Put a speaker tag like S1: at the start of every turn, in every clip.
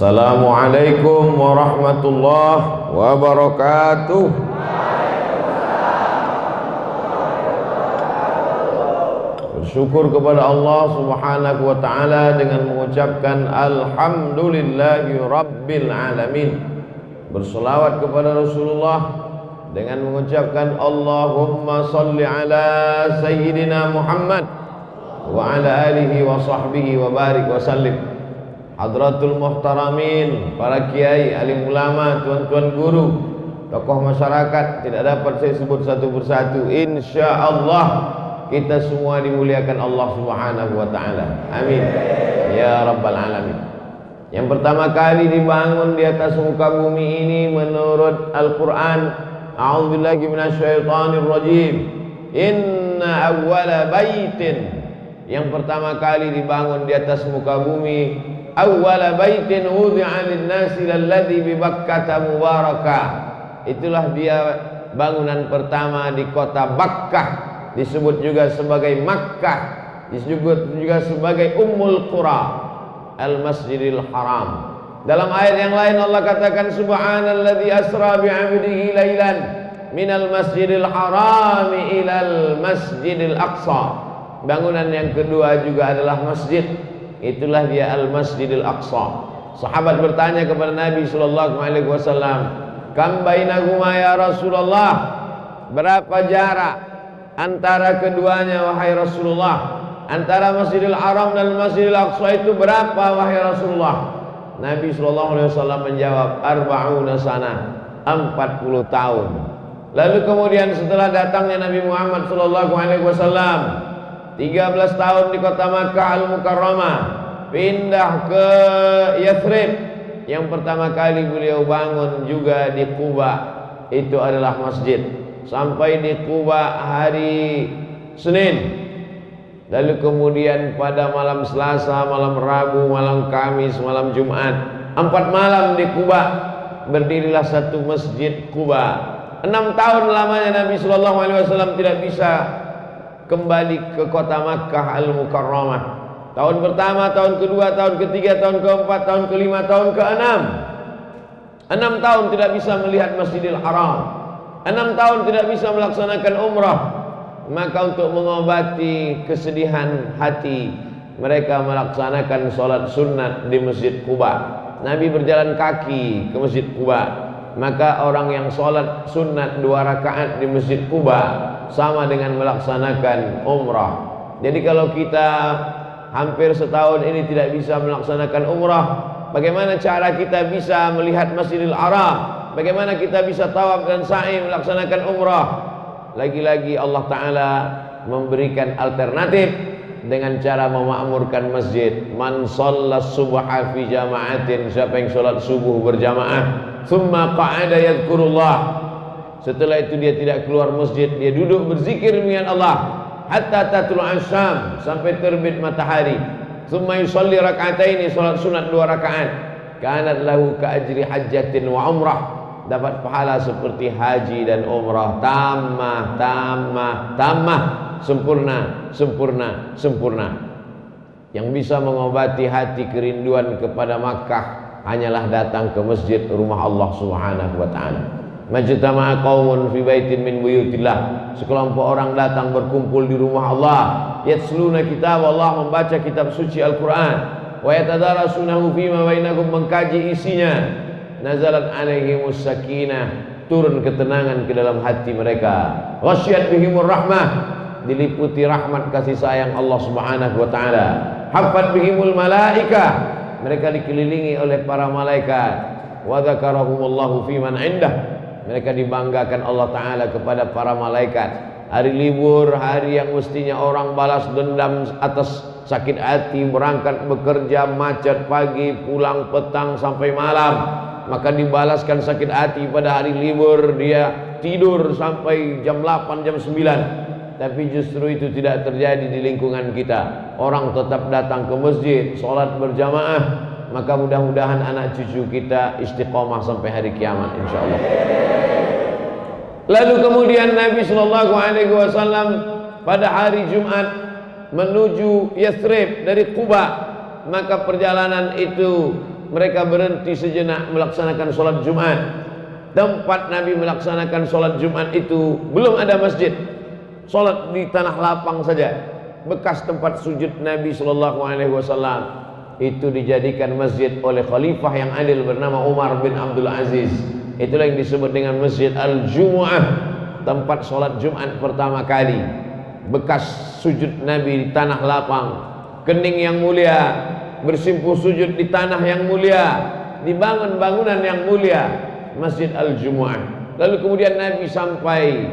S1: Assalamualaikum warahmatullahi wabarakatuh. Bersyukur kepada Allah subhanahu wa ta'ala Dengan mengucapkan Alhamdulillahi Rabbil Alamin. Berselawat kepada Rasulullah Dengan mengucapkan Allahumma salli ala Sayyidina Muhammad wa ala alihi wa sahbihi wa barik wa sallim Hadratul Muhtaramin Para kiai, alim ulama, tuan-tuan guru Tokoh masyarakat Tidak dapat saya sebut satu persatu. Insya Allah Kita semua dimuliakan Allah subhanahu wa ta'ala. Amin. Ya Rabbal Alamin. Yang pertama kali dibangun di atas muka bumi ini Menurut Al-Quran A'udzubillahi minasyaitonirrajim. Inna awwala baitin. Yang pertama kali dibangun di atas muka bumi awwala baitin wudi'a lin-nasi lalladzi bi Bakkah mubarakah itulah dia bangunan pertama di kota Bakkah. Disebut juga sebagai Makkah. Disebut juga sebagai Ummul Qura Al-Masjidil Haram. Dalam ayat yang lain Allah katakan subhanalladzi asra bi 'abdihi lailan minal masjidil haram ilal masjidil aqsa. Bangunan yang kedua juga adalah masjid. Itulah dia Al-Masjidil Aqsa. Sahabat bertanya kepada Nabi sallallahu alaihi wasallam, "Kam bainahuma ya Rasulullah?" Berapa jarak antara keduanya wahai Rasulullah? Antara Masjidil Haram dan Masjidil Aqsa itu berapa wahai Rasulullah? Nabi sallallahu alaihi wasallam menjawab, "Arba'una sana." 40 tahun. Lalu kemudian setelah datangnya Nabi Muhammad sallallahu alaihi wasallam 13 tahun di kota Makkah Al-Mukarramah pindah ke Yathrib. Yang pertama kali beliau bangun juga di Kuba itu adalah masjid. Sampai di Kuba hari Senin. Lalu kemudian pada malam Selasa, malam Rabu, malam Kamis, malam Jumat empat malam di Kuba berdirilah satu masjid Kuba. Enam tahun lamanya Nabi Shallallahu Alaihi Wasallam tidak bisa kembali ke kota Makkah Al-Mukarramah. Tahun pertama, tahun kedua, tahun ketiga, tahun keempat, tahun kelima, tahun keenam. Enam tahun tidak bisa melihat Masjidil Haram. Enam tahun tidak bisa melaksanakan umrah. Maka untuk mengobati kesedihan hati, mereka melaksanakan sholat sunat di Masjid Kuba. Nabi berjalan kaki ke Masjid Kuba maka orang yang sholat sunat dua rakaat di masjid Kuba sama dengan melaksanakan umrah. Jadi kalau kita hampir setahun ini tidak bisa melaksanakan umrah, bagaimana cara kita bisa melihat Masjidil Haram? Bagaimana kita bisa tawaf dan sa'i melaksanakan umrah? Lagi-lagi Allah Ta'ala memberikan alternatif dengan cara memakmurkan masjid. Man shallas subha fi jama'atin, siapa yang salat subuh berjamaah Thumma qa'ada yadhkurullah. Setelah itu dia tidak keluar masjid, dia duduk berzikir dengan Allah hatta tatul asyam sampai terbit matahari. Thumma yusalli rak'ataini salat sunat dua rakaat. Kanat lahu ka ajri hajjatin wa umrah. Dapat pahala seperti haji dan umrah. Tamah, tamah, tamah. Sempurna, sempurna, sempurna. Yang bisa mengobati hati kerinduan kepada Makkah hanyalah datang ke masjid rumah Allah Subhanahu wa taala. Majtama'a qaumun fi baitin min buyutillah. Sekelompok orang datang berkumpul di rumah Allah, yatsluna kitab Allah membaca kitab suci Al-Qur'an, wa yatadarasunahu fima bainakum mengkaji isinya. Nazalat alaihimus sakinah, turun ketenangan ke dalam hati mereka. Ghasyiyat bihimur rahmah, diliputi rahmat kasih sayang Allah Subhanahu wa taala. Hafat bihimul malaikah, mereka dikelilingi oleh para malaikat wa dzakarahumullahu fi man indah mereka dibanggakan Allah taala kepada para malaikat. Hari libur hari yang mestinya orang balas dendam atas sakit hati berangkat bekerja macet pagi pulang petang sampai malam. Maka dibalaskan sakit hati pada hari libur dia tidur sampai jam 8 jam 9 tapi justru itu tidak terjadi di lingkungan kita. Orang tetap datang ke masjid sholat berjamaah maka mudah-mudahan anak cucu kita istiqomah sampai hari kiamat insyaallah lalu kemudian Nabi Shallallahu Alaihi Wasallam pada hari Jumat menuju Yathrib dari Kuba maka perjalanan itu mereka berhenti sejenak melaksanakan sholat Jumat. Tempat Nabi melaksanakan sholat Jumat itu belum ada masjid. Sholat di tanah lapang saja. Bekas tempat sujud Nabi Shallallahu Alaihi Wasallam itu dijadikan masjid oleh khalifah yang adil bernama Umar bin Abdul Aziz. Itulah yang disebut dengan Masjid Al-Jumu'ah, tempat sholat Jumat pertama kali. Bekas sujud Nabi di tanah lapang, kening yang mulia, bersimpuh sujud di tanah yang mulia, dibangun bangunan yang mulia, Masjid Al-Jumu'ah. Lalu kemudian Nabi sampai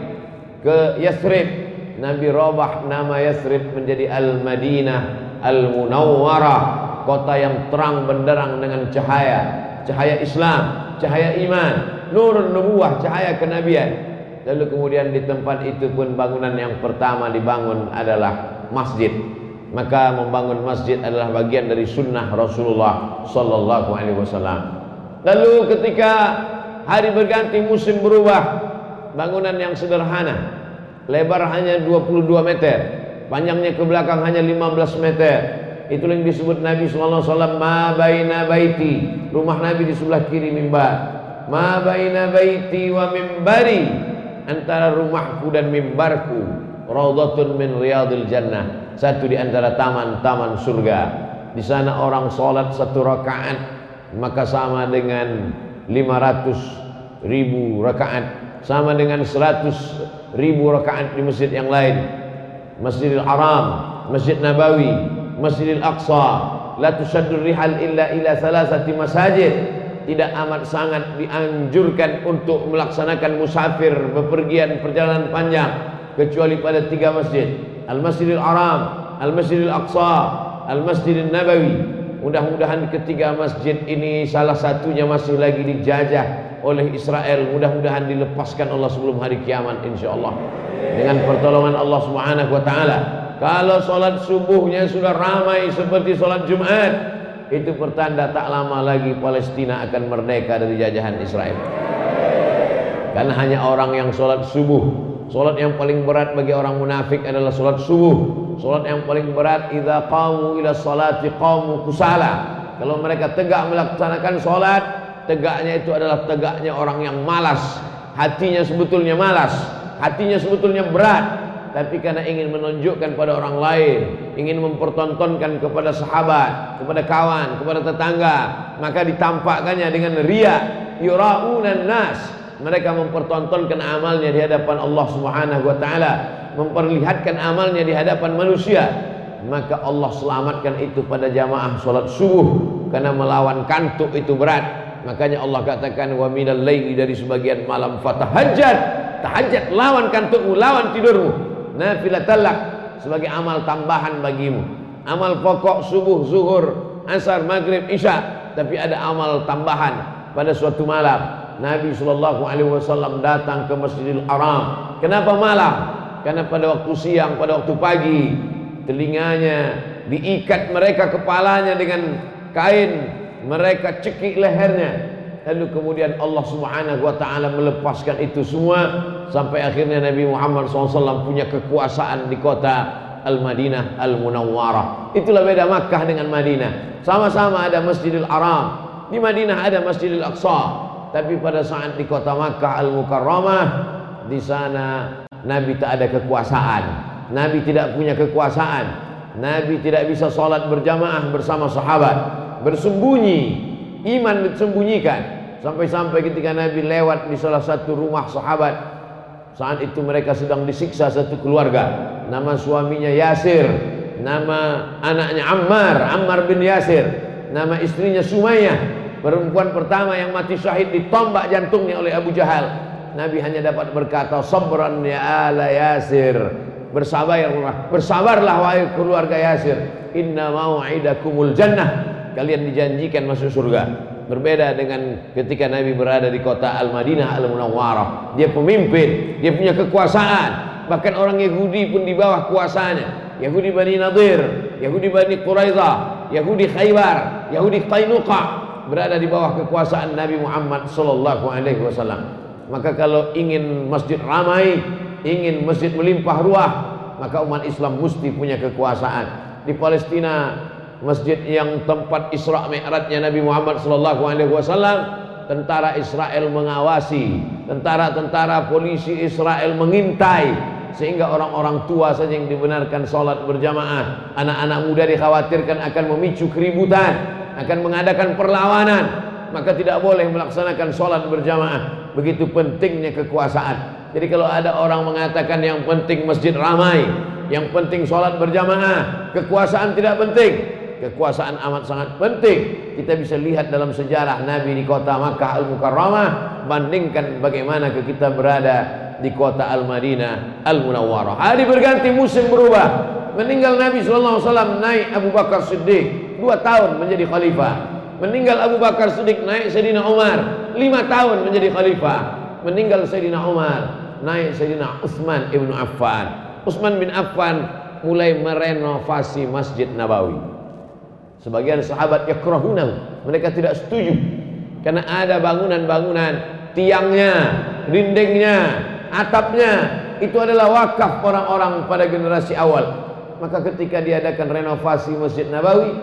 S1: ke Yathrib. Nabi robah nama Yathrib menjadi Al-Madinah Al-Munawwarah, kota yang terang benderang dengan cahaya, cahaya Islam, cahaya iman, nur nubuah, cahaya kenabian. Lalu kemudian di tempat itu pun bangunan yang pertama dibangun adalah masjid maka membangun masjid adalah bagian dari sunnah Rasulullah sallallahu alaihi wasallam. Lalu ketika hari berganti musim berubah, bangunan yang sederhana, lebar hanya 22 meter, panjangnya ke belakang hanya 15 meter. Itulah yang disebut Nabi sallallahu alaihi wasallam ma baina baiti, rumah Nabi di sebelah kiri mimbar. Ma baina baiti wa mimbari, antara rumahku dan mimbarku, raudhatun min riyadil jannah satu di antara taman-taman surga. Di sana orang sholat satu rakaat maka sama dengan 500 ribu rakaat, sama dengan 100 ribu rakaat di masjid yang lain. Masjidil Haram, Masjid Nabawi, Masjidil Aqsa, la tusaddur rihal illa ila salasati masajid. Tidak amat sangat dianjurkan untuk melaksanakan musafir bepergian perjalanan panjang kecuali pada tiga masjid Al-Masjidil Haram, Al-Masjidil Aqsa, Al-Masjidil Nabawi. Mudah-mudahan ketiga masjid ini salah satunya masih lagi dijajah oleh Israel. Mudah-mudahan dilepaskan Allah sebelum hari kiamat insyaallah. Dengan pertolongan Allah Subhanahu wa taala. Kalau salat subuhnya sudah ramai seperti salat Jumat, itu pertanda tak lama lagi Palestina akan merdeka dari jajahan Israel. Karena hanya orang yang salat subuh Solat yang paling berat bagi orang munafik adalah solat subuh. Solat yang paling berat idza qamu ila salati qamu kusala. Kalau mereka tegak melaksanakan solat, tegaknya itu adalah tegaknya orang yang malas. Hatinya sebetulnya malas, hatinya sebetulnya berat, tapi karena ingin menunjukkan pada orang lain, ingin mempertontonkan kepada sahabat, kepada kawan, kepada tetangga, maka ditampakkannya dengan ria, yuraunan nas, mereka mempertontonkan amalnya di hadapan Allah Subhanahu wa taala, memperlihatkan amalnya di hadapan manusia, maka Allah selamatkan itu pada jamaah salat subuh karena melawan kantuk itu berat. Makanya Allah katakan wa minal dari sebagian malam fatahajjat, tahajjud lawan kantukmu, lawan tidurmu. Nafilatalak sebagai amal tambahan bagimu. Amal pokok subuh, zuhur, asar, maghrib, isya, tapi ada amal tambahan pada suatu malam Nabi Shallallahu Alaihi Wasallam datang ke Masjidil Haram. Kenapa malam? Karena pada waktu siang, pada waktu pagi, telinganya diikat mereka kepalanya dengan kain, mereka cekik lehernya. Lalu kemudian Allah Subhanahu Wa Taala melepaskan itu semua sampai akhirnya Nabi Muhammad SAW punya kekuasaan di kota Al-Madinah Al-Munawwarah. Itulah beda Makkah dengan Madinah. Sama-sama ada Masjidil Haram. Di Madinah ada Masjidil Aqsa. Tapi pada saat di kota Makkah Al-Mukarramah di sana Nabi tak ada kekuasaan. Nabi tidak punya kekuasaan. Nabi tidak bisa sholat berjamaah bersama sahabat. Bersembunyi. Iman disembunyikan. Sampai-sampai ketika Nabi lewat di salah satu rumah sahabat. Saat itu mereka sedang disiksa satu keluarga. Nama suaminya Yasir. Nama anaknya Ammar. Ammar bin Yasir. Nama istrinya Sumayyah Perempuan pertama yang mati syahid ditombak jantungnya oleh Abu Jahal. Nabi hanya dapat berkata, "Sabran ya ala Yasir." Bersabarlah, bersabarlah wahai keluarga Yasir. Inna mau'idakumul jannah. Kalian dijanjikan masuk surga. Berbeda dengan ketika Nabi berada di kota Al-Madinah Al-Munawwarah. Dia pemimpin, dia punya kekuasaan. Bahkan orang Yahudi pun di bawah kuasanya. Yahudi Bani Nadir, Yahudi Bani Quraidah, Yahudi Khaybar, Yahudi Qainuqa, berada di bawah kekuasaan Nabi Muhammad sallallahu alaihi wasallam. Maka kalau ingin masjid ramai, ingin masjid melimpah ruah, maka umat Islam mesti punya kekuasaan. Di Palestina masjid yang tempat Isra Mi'rajnya Nabi Muhammad sallallahu alaihi wasallam tentara Israel mengawasi tentara-tentara polisi Israel mengintai sehingga orang-orang tua saja yang dibenarkan sholat berjamaah anak-anak muda dikhawatirkan akan memicu keributan akan mengadakan perlawanan maka tidak boleh melaksanakan sholat berjamaah. Begitu pentingnya kekuasaan. Jadi kalau ada orang mengatakan yang penting masjid ramai yang penting sholat berjamaah kekuasaan tidak penting kekuasaan amat sangat penting kita bisa lihat dalam sejarah Nabi di kota Makkah Al-Mukarramah bandingkan bagaimana kita berada di kota Al-Madinah Al-Munawwarah. Hari berganti musim berubah. Meninggal Nabi wasallam naik Abu Bakar Siddiq dua tahun menjadi khalifah. Meninggal Abu Bakar Siddiq naik Sayyidina Umar lima tahun menjadi khalifah. Meninggal Sayyidina Umar naik Sayyidina Utsman ibnu Affan. Utsman bin Affan mulai merenovasi Masjid Nabawi. Sebagian sahabat yakrahunahu, mereka tidak setuju karena ada bangunan-bangunan tiangnya, dindingnya, atapnya itu adalah wakaf orang-orang pada generasi awal. Maka ketika diadakan renovasi Masjid Nabawi,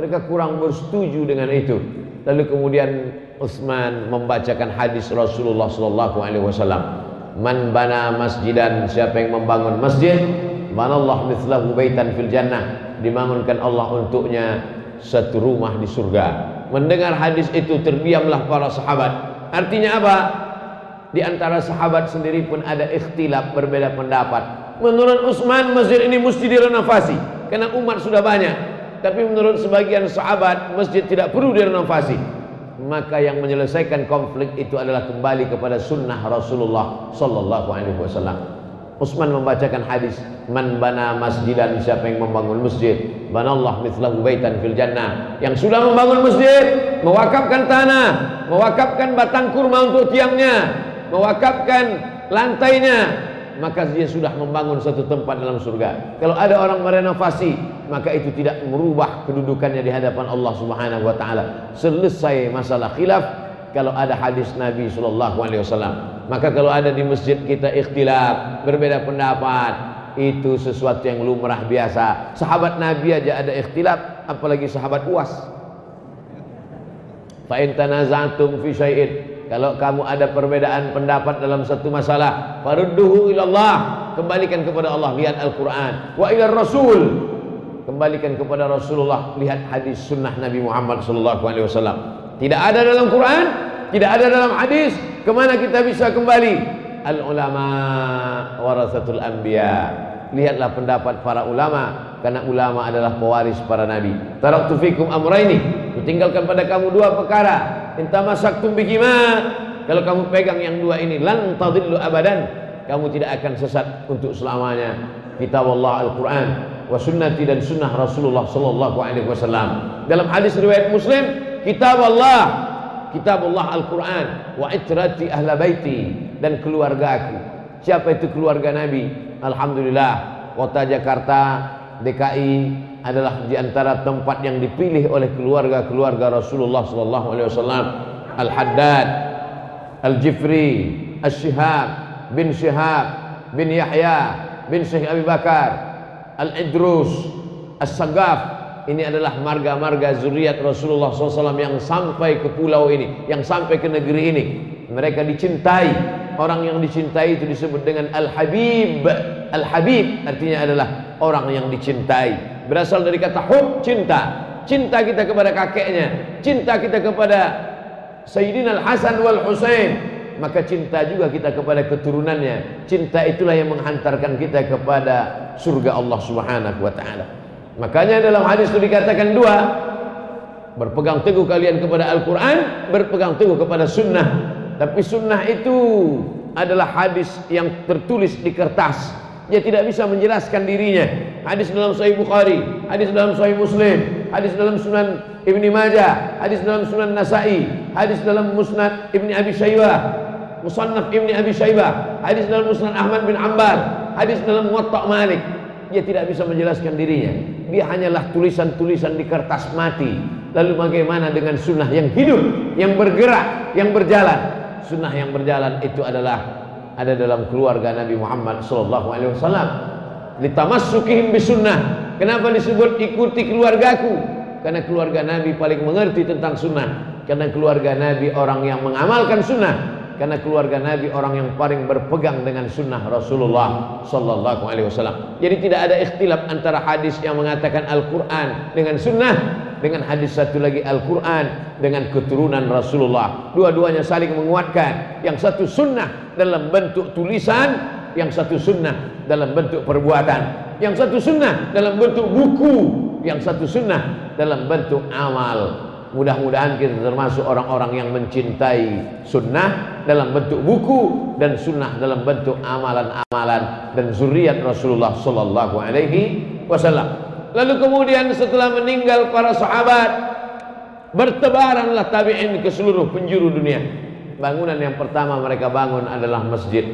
S1: mereka kurang bersetuju dengan itu. Lalu kemudian Utsman membacakan hadis Rasulullah sallallahu alaihi wasallam, "Man bana masjidan, siapa yang membangun masjid, manallah mithlahu baitan fil jannah." Dibangunkan Allah untuknya satu rumah di surga. Mendengar hadis itu terdiamlah para sahabat. Artinya apa? Di antara sahabat sendiri pun ada ikhtilaf berbeda pendapat. Menurut Utsman masjid ini mesti direnovasi karena umat sudah banyak. Tapi menurut sebagian sahabat masjid tidak perlu direnovasi. Maka yang menyelesaikan konflik itu adalah kembali kepada sunnah Rasulullah sallallahu alaihi wasallam. Utsman membacakan hadis man bana masjidan siapa yang membangun masjid banallah mithlahu baitan fil jannah yang sudah membangun masjid mewakafkan tanah mewakafkan batang kurma untuk tiangnya mewakafkan lantainya maka dia sudah membangun satu tempat dalam surga. Kalau ada orang merenovasi, maka itu tidak merubah kedudukannya di hadapan Allah Subhanahu wa taala. Selesai masalah khilaf kalau ada hadis Nabi sallallahu alaihi wasallam. Maka kalau ada di masjid kita ikhtilaf, berbeda pendapat, itu sesuatu yang lumrah biasa. Sahabat Nabi aja ada ikhtilaf, apalagi sahabat UAS. Fa fi syai'in kalau kamu ada perbedaan pendapat dalam satu masalah, farudduhu ilallah, kembalikan kepada Allah, lihat Al-Qur'an. Wa ila Rasul, kembalikan kepada Rasulullah, lihat hadis sunnah Nabi Muhammad sallallahu alaihi wasallam. Tidak ada dalam Quran, tidak ada dalam hadis, ke mana kita bisa kembali? Al ulama warasatul anbiya. Lihatlah pendapat para ulama karena ulama adalah pewaris para nabi. Taraktu fikum amraini. Kutinggalkan pada kamu dua perkara intamasaktum bihima kalau kamu pegang yang dua ini lan tadillu abadan kamu tidak akan sesat untuk selamanya kitab Allah Al-Quran wa sunnati dan sunnah Rasulullah sallallahu alaihi wasallam dalam hadis riwayat Muslim kitab Allah kitab Allah Al-Quran wa itrati ahla baiti dan keluargaku siapa itu keluarga Nabi? Alhamdulillah kota Jakarta DKI adalah di antara tempat yang dipilih oleh keluarga-keluarga Rasulullah sallallahu alaihi wasallam. Al-Haddad Al-Jifri Al-Shihab bin Shihab bin Yahya bin Syekh Abi Bakar Al-Idrus As-Sagaf ini adalah marga-marga zuriat Rasulullah SAW yang sampai ke pulau ini, yang sampai ke negeri ini. Mereka dicintai. Orang yang dicintai itu disebut dengan Al-Habib. Al-Habib artinya adalah orang yang dicintai berasal dari kata hub cinta cinta kita kepada kakeknya cinta kita kepada Sayyidina Al-Hasan wal Husain maka cinta juga kita kepada keturunannya cinta itulah yang menghantarkan kita kepada surga Allah Subhanahu wa taala makanya dalam hadis itu dikatakan dua berpegang teguh kalian kepada Al-Quran berpegang teguh kepada sunnah tapi sunnah itu adalah hadis yang tertulis di kertas dia tidak bisa menjelaskan dirinya. Hadis dalam Sahih Bukhari, hadis dalam Sahih Muslim, hadis dalam Sunan Ibni Majah, hadis dalam Sunan Nasai, hadis dalam Musnad Ibni Abi Syaibah, Musannaf Ibni Abi Syaibah, hadis dalam Musnad Ahmad bin Ambal, hadis dalam Muwatta Malik. Dia tidak bisa menjelaskan dirinya. Dia hanyalah tulisan-tulisan di kertas mati. Lalu bagaimana dengan sunnah yang hidup, yang bergerak, yang berjalan? Sunnah yang berjalan itu adalah ada dalam keluarga Nabi Muhammad sallallahu alaihi wasallam. Litamassukihim bisunnah. Kenapa disebut ikuti keluargaku? karena keluarga Nabi paling mengerti tentang sunnah karena keluarga Nabi orang yang mengamalkan sunnah karena keluarga Nabi orang yang paling berpegang dengan sunnah Rasulullah Sallallahu Alaihi Wasallam. Jadi tidak ada ikhtilaf antara hadis yang mengatakan Al-Quran dengan sunnah dengan hadis satu lagi Al-Quran dengan keturunan Rasulullah. Dua-duanya saling menguatkan. Yang satu sunnah dalam bentuk tulisan, yang satu sunnah dalam bentuk perbuatan. Yang satu sunnah dalam bentuk buku, yang satu sunnah dalam bentuk amal. Mudah-mudahan kita termasuk orang-orang yang mencintai sunnah dalam bentuk buku dan sunnah dalam bentuk amalan-amalan dan zuriat Rasulullah sallallahu alaihi wasallam. Lalu kemudian setelah meninggal para sahabat bertebaranlah tabi'in ke seluruh penjuru dunia. Bangunan yang pertama mereka bangun adalah masjid.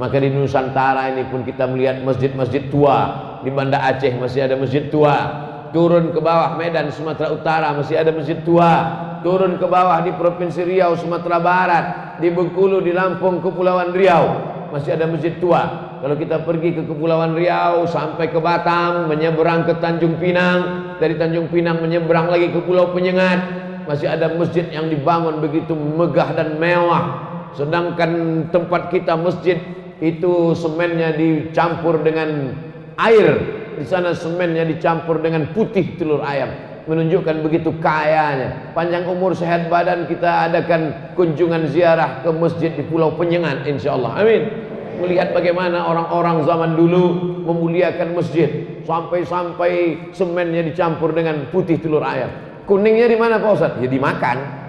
S1: Maka di Nusantara ini pun kita melihat masjid-masjid tua. Di Banda Aceh masih ada masjid tua turun ke bawah Medan Sumatera Utara masih ada masjid tua. Turun ke bawah di Provinsi Riau Sumatera Barat di Bengkulu di Lampung Kepulauan Riau. Masih ada masjid tua. Kalau kita pergi ke Kepulauan Riau sampai ke Batam menyeberang ke Tanjung Pinang dari Tanjung Pinang menyeberang lagi ke Pulau Penyengat masih ada masjid yang dibangun begitu megah dan mewah. Sedangkan tempat kita masjid itu semennya dicampur dengan air. Di sana semennya dicampur dengan putih telur ayam. Menunjukkan begitu kayanya. Panjang umur sehat badan kita adakan kunjungan ziarah ke masjid di Pulau Penyengat insyaallah. Amin. Melihat bagaimana orang-orang zaman dulu memuliakan masjid. Sampai-sampai semennya dicampur dengan putih telur ayam. Kuningnya di mana Pak Ustaz? ya dimakan.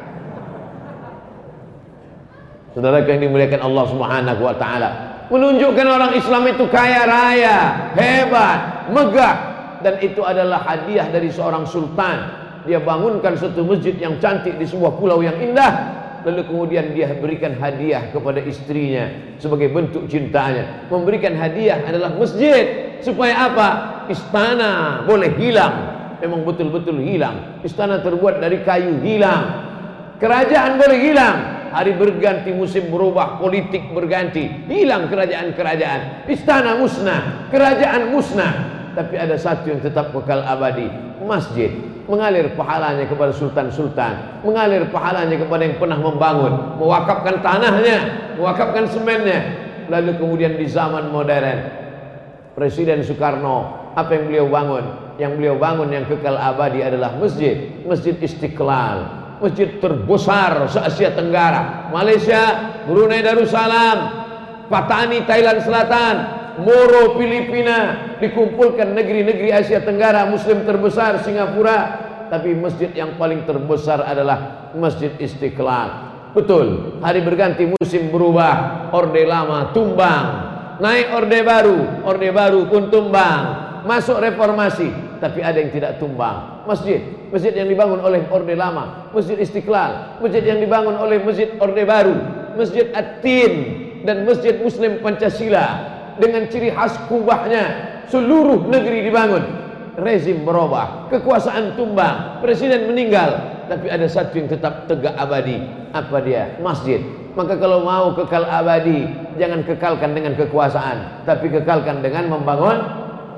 S1: Saudara yang dimuliakan Allah subhanahu wa ta'ala menunjukkan orang Islam itu kaya raya, hebat, megah dan itu adalah hadiah dari seorang sultan. Dia bangunkan satu masjid yang cantik di sebuah pulau yang indah lalu kemudian dia berikan hadiah kepada istrinya sebagai bentuk cintanya. Memberikan hadiah adalah masjid supaya apa? Istana boleh hilang. Memang betul-betul hilang. Istana terbuat dari kayu hilang. Kerajaan boleh hilang hari berganti musim berubah politik berganti. Hilang kerajaan-kerajaan. Istana musnah kerajaan musnah. Tapi ada satu yang tetap kekal abadi. Masjid. Mengalir pahalanya kepada sultan-sultan. Mengalir pahalanya kepada yang pernah membangun. Mewakafkan tanahnya mewakafkan semennya. Lalu kemudian di zaman modern Presiden Soekarno apa yang beliau bangun? Yang beliau bangun yang kekal abadi adalah masjid. Masjid istiqlal masjid terbesar se-Asia Tenggara Malaysia, Brunei Darussalam Patani Thailand Selatan Moro Filipina dikumpulkan negeri-negeri Asia Tenggara Muslim terbesar Singapura. Tapi masjid yang paling terbesar adalah Masjid Istiqlal. Betul hari berganti musim berubah orde lama tumbang. Naik orde baru orde baru pun tumbang. Masuk reformasi tapi ada yang tidak tumbang masjid. Masjid yang dibangun oleh orde lama. Masjid istiqlal. Masjid yang dibangun oleh masjid orde baru. Masjid atin dan masjid muslim pancasila. Dengan ciri khas kubahnya seluruh negeri dibangun. Rezim berubah kekuasaan tumbang presiden meninggal. Tapi ada satu yang tetap tegak abadi. Apa dia? Masjid. Maka kalau mau kekal abadi jangan kekalkan dengan kekuasaan. Tapi kekalkan dengan membangun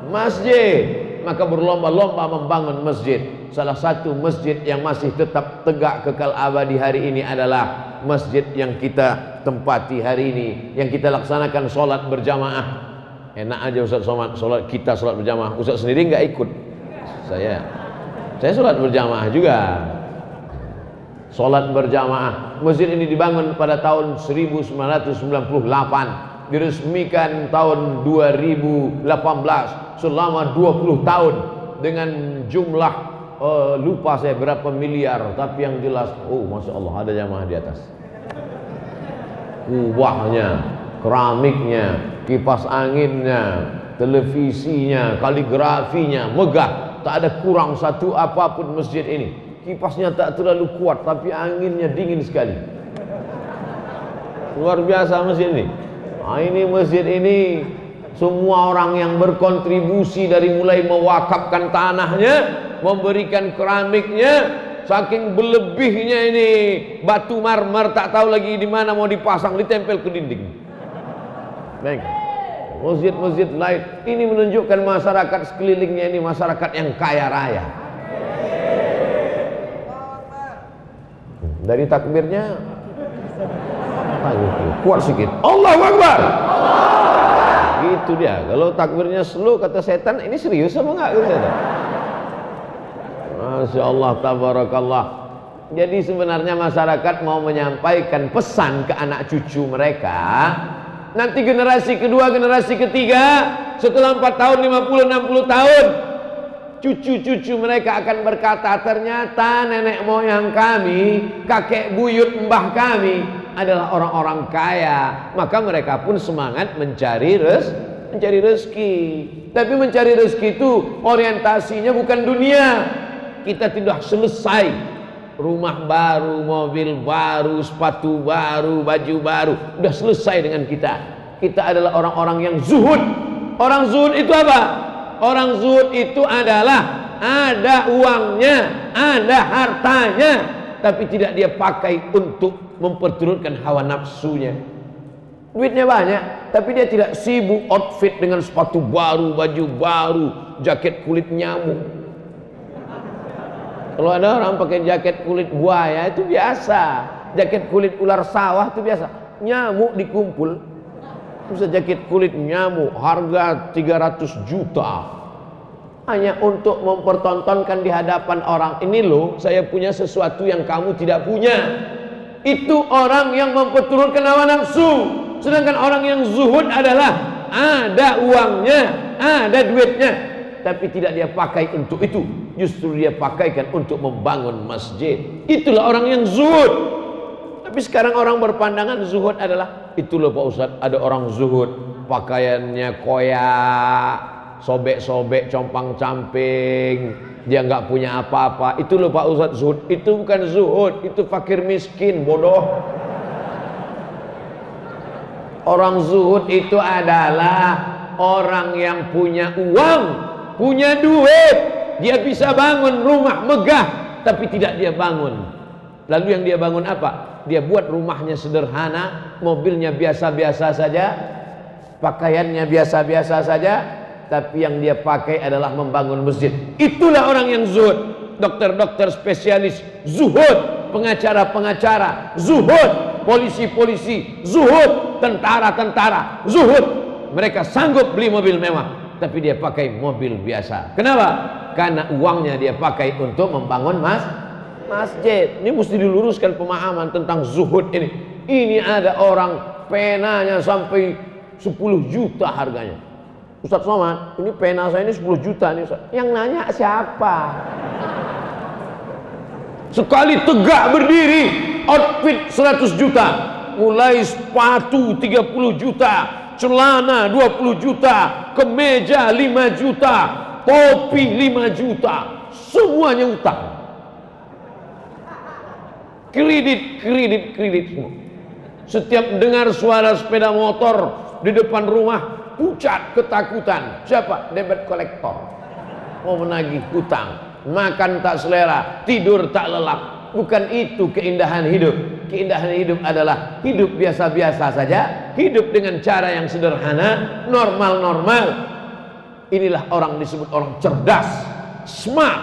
S1: masjid maka berlomba-lomba membangun masjid. Salah satu masjid yang masih tetap tegak kekal abadi hari ini adalah masjid yang kita tempati hari ini yang kita laksanakan solat berjamaah. Enak aja Ustaz solat, solat kita solat berjamaah. Ustaz sendiri nggak ikut? Saya. Saya solat berjamaah juga. Solat berjamaah. Masjid ini dibangun pada tahun 1998 diresmikan tahun 2018 selama 20 tahun dengan jumlah uh, lupa saya berapa miliar tapi yang jelas oh masya Allah ada jamaah di atas. Kubahnya keramiknya kipas anginnya televisinya kaligrafinya megah. Tak ada kurang satu apa pun masjid ini. Kipasnya tak terlalu kuat tapi anginnya dingin sekali. Luar biasa masjid ini Nah, ini masjid ini semua orang yang berkontribusi dari mulai mewakafkan tanahnya, memberikan keramiknya, saking berlebihnya ini batu marmer tak tahu lagi di mana mau dipasang ditempel ke dinding. Baik. Masjid-masjid lain ini menunjukkan masyarakat sekelilingnya ini masyarakat yang kaya raya. dari takbirnya apa gitu kuat sedikit. Allah Akbar. Gitu dia. Kalau takbirnya slow kata setan ini serius apa enggak? Gitu setan. Masya Allah tabarakallah. Jadi sebenarnya masyarakat mau menyampaikan pesan ke anak cucu mereka nanti generasi kedua generasi ketiga setelah 4 tahun 50 60 tahun cucu-cucu mereka akan berkata ternyata nenek moyang kami kakek buyut mbah kami adalah orang-orang kaya maka mereka pun semangat mencari res mencari rezeki. Tapi mencari rezeki itu orientasinya bukan dunia. Kita tidak selesai. Rumah baru mobil baru sepatu baru baju baru sudah selesai dengan kita. Kita adalah orang-orang yang zuhud. Orang zuhud itu apa? Orang zuhud itu adalah ada uangnya, ada hartanya, tapi tidak dia pakai untuk memperturutkan hawa nafsunya. Duitnya banyak, tapi dia tidak sibuk outfit dengan sepatu baru, baju baru, jaket kulit nyamuk. Kalau ada orang pakai jaket kulit buaya itu biasa, jaket kulit ular sawah itu biasa. Nyamuk dikumpul, bisa jaket kulit nyamuk harga 300 juta hanya untuk mempertontonkan di hadapan orang ini loh saya punya sesuatu yang kamu tidak punya itu orang yang memperturutkan hawa nafsu. Sedangkan orang yang zuhud adalah ada uangnya ada duitnya. Tapi tidak dia pakai untuk itu. Justru dia pakaikan untuk membangun masjid. Itulah orang yang zuhud. Tapi sekarang orang berpandangan zuhud adalah itulah Pak Ustadz ada orang zuhud. Pakaiannya koyak sobek-sobek compang-camping dia nggak punya apa-apa. Itu loh Pak Ustadz zuhud. Itu bukan zuhud itu fakir miskin bodoh. Orang zuhud itu adalah orang yang punya uang punya duit. Dia bisa bangun rumah megah tapi tidak dia bangun. Lalu yang dia bangun apa? Dia buat rumahnya sederhana mobilnya biasa-biasa saja pakaiannya biasa-biasa saja tapi yang dia pakai adalah membangun masjid. Itulah orang yang zuhud. Dokter-dokter spesialis zuhud, pengacara-pengacara zuhud, polisi-polisi zuhud, tentara-tentara zuhud. Mereka sanggup beli mobil mewah, tapi dia pakai mobil biasa. Kenapa? Karena uangnya dia pakai untuk membangun mas masjid. Ini mesti diluruskan pemahaman tentang zuhud ini. Ini ada orang penanya sampai 10 juta harganya. Ustadz Somad, ini pena saya ini 10 juta nih Ustadz. Yang nanya siapa? Sekali tegak berdiri, outfit 100 juta. Mulai sepatu 30 juta, celana 20 juta, kemeja 5 juta, topi 5 juta. Semuanya utang. Kredit, kredit, kredit semua. Setiap dengar suara sepeda motor di depan rumah, pucat ketakutan. Siapa? Debit kolektor. Mau menagih hutang. Makan tak selera. Tidur tak lelap. Bukan itu keindahan hidup. Keindahan hidup adalah hidup biasa-biasa saja. Hidup dengan cara yang sederhana normal-normal. Inilah orang disebut orang cerdas smart.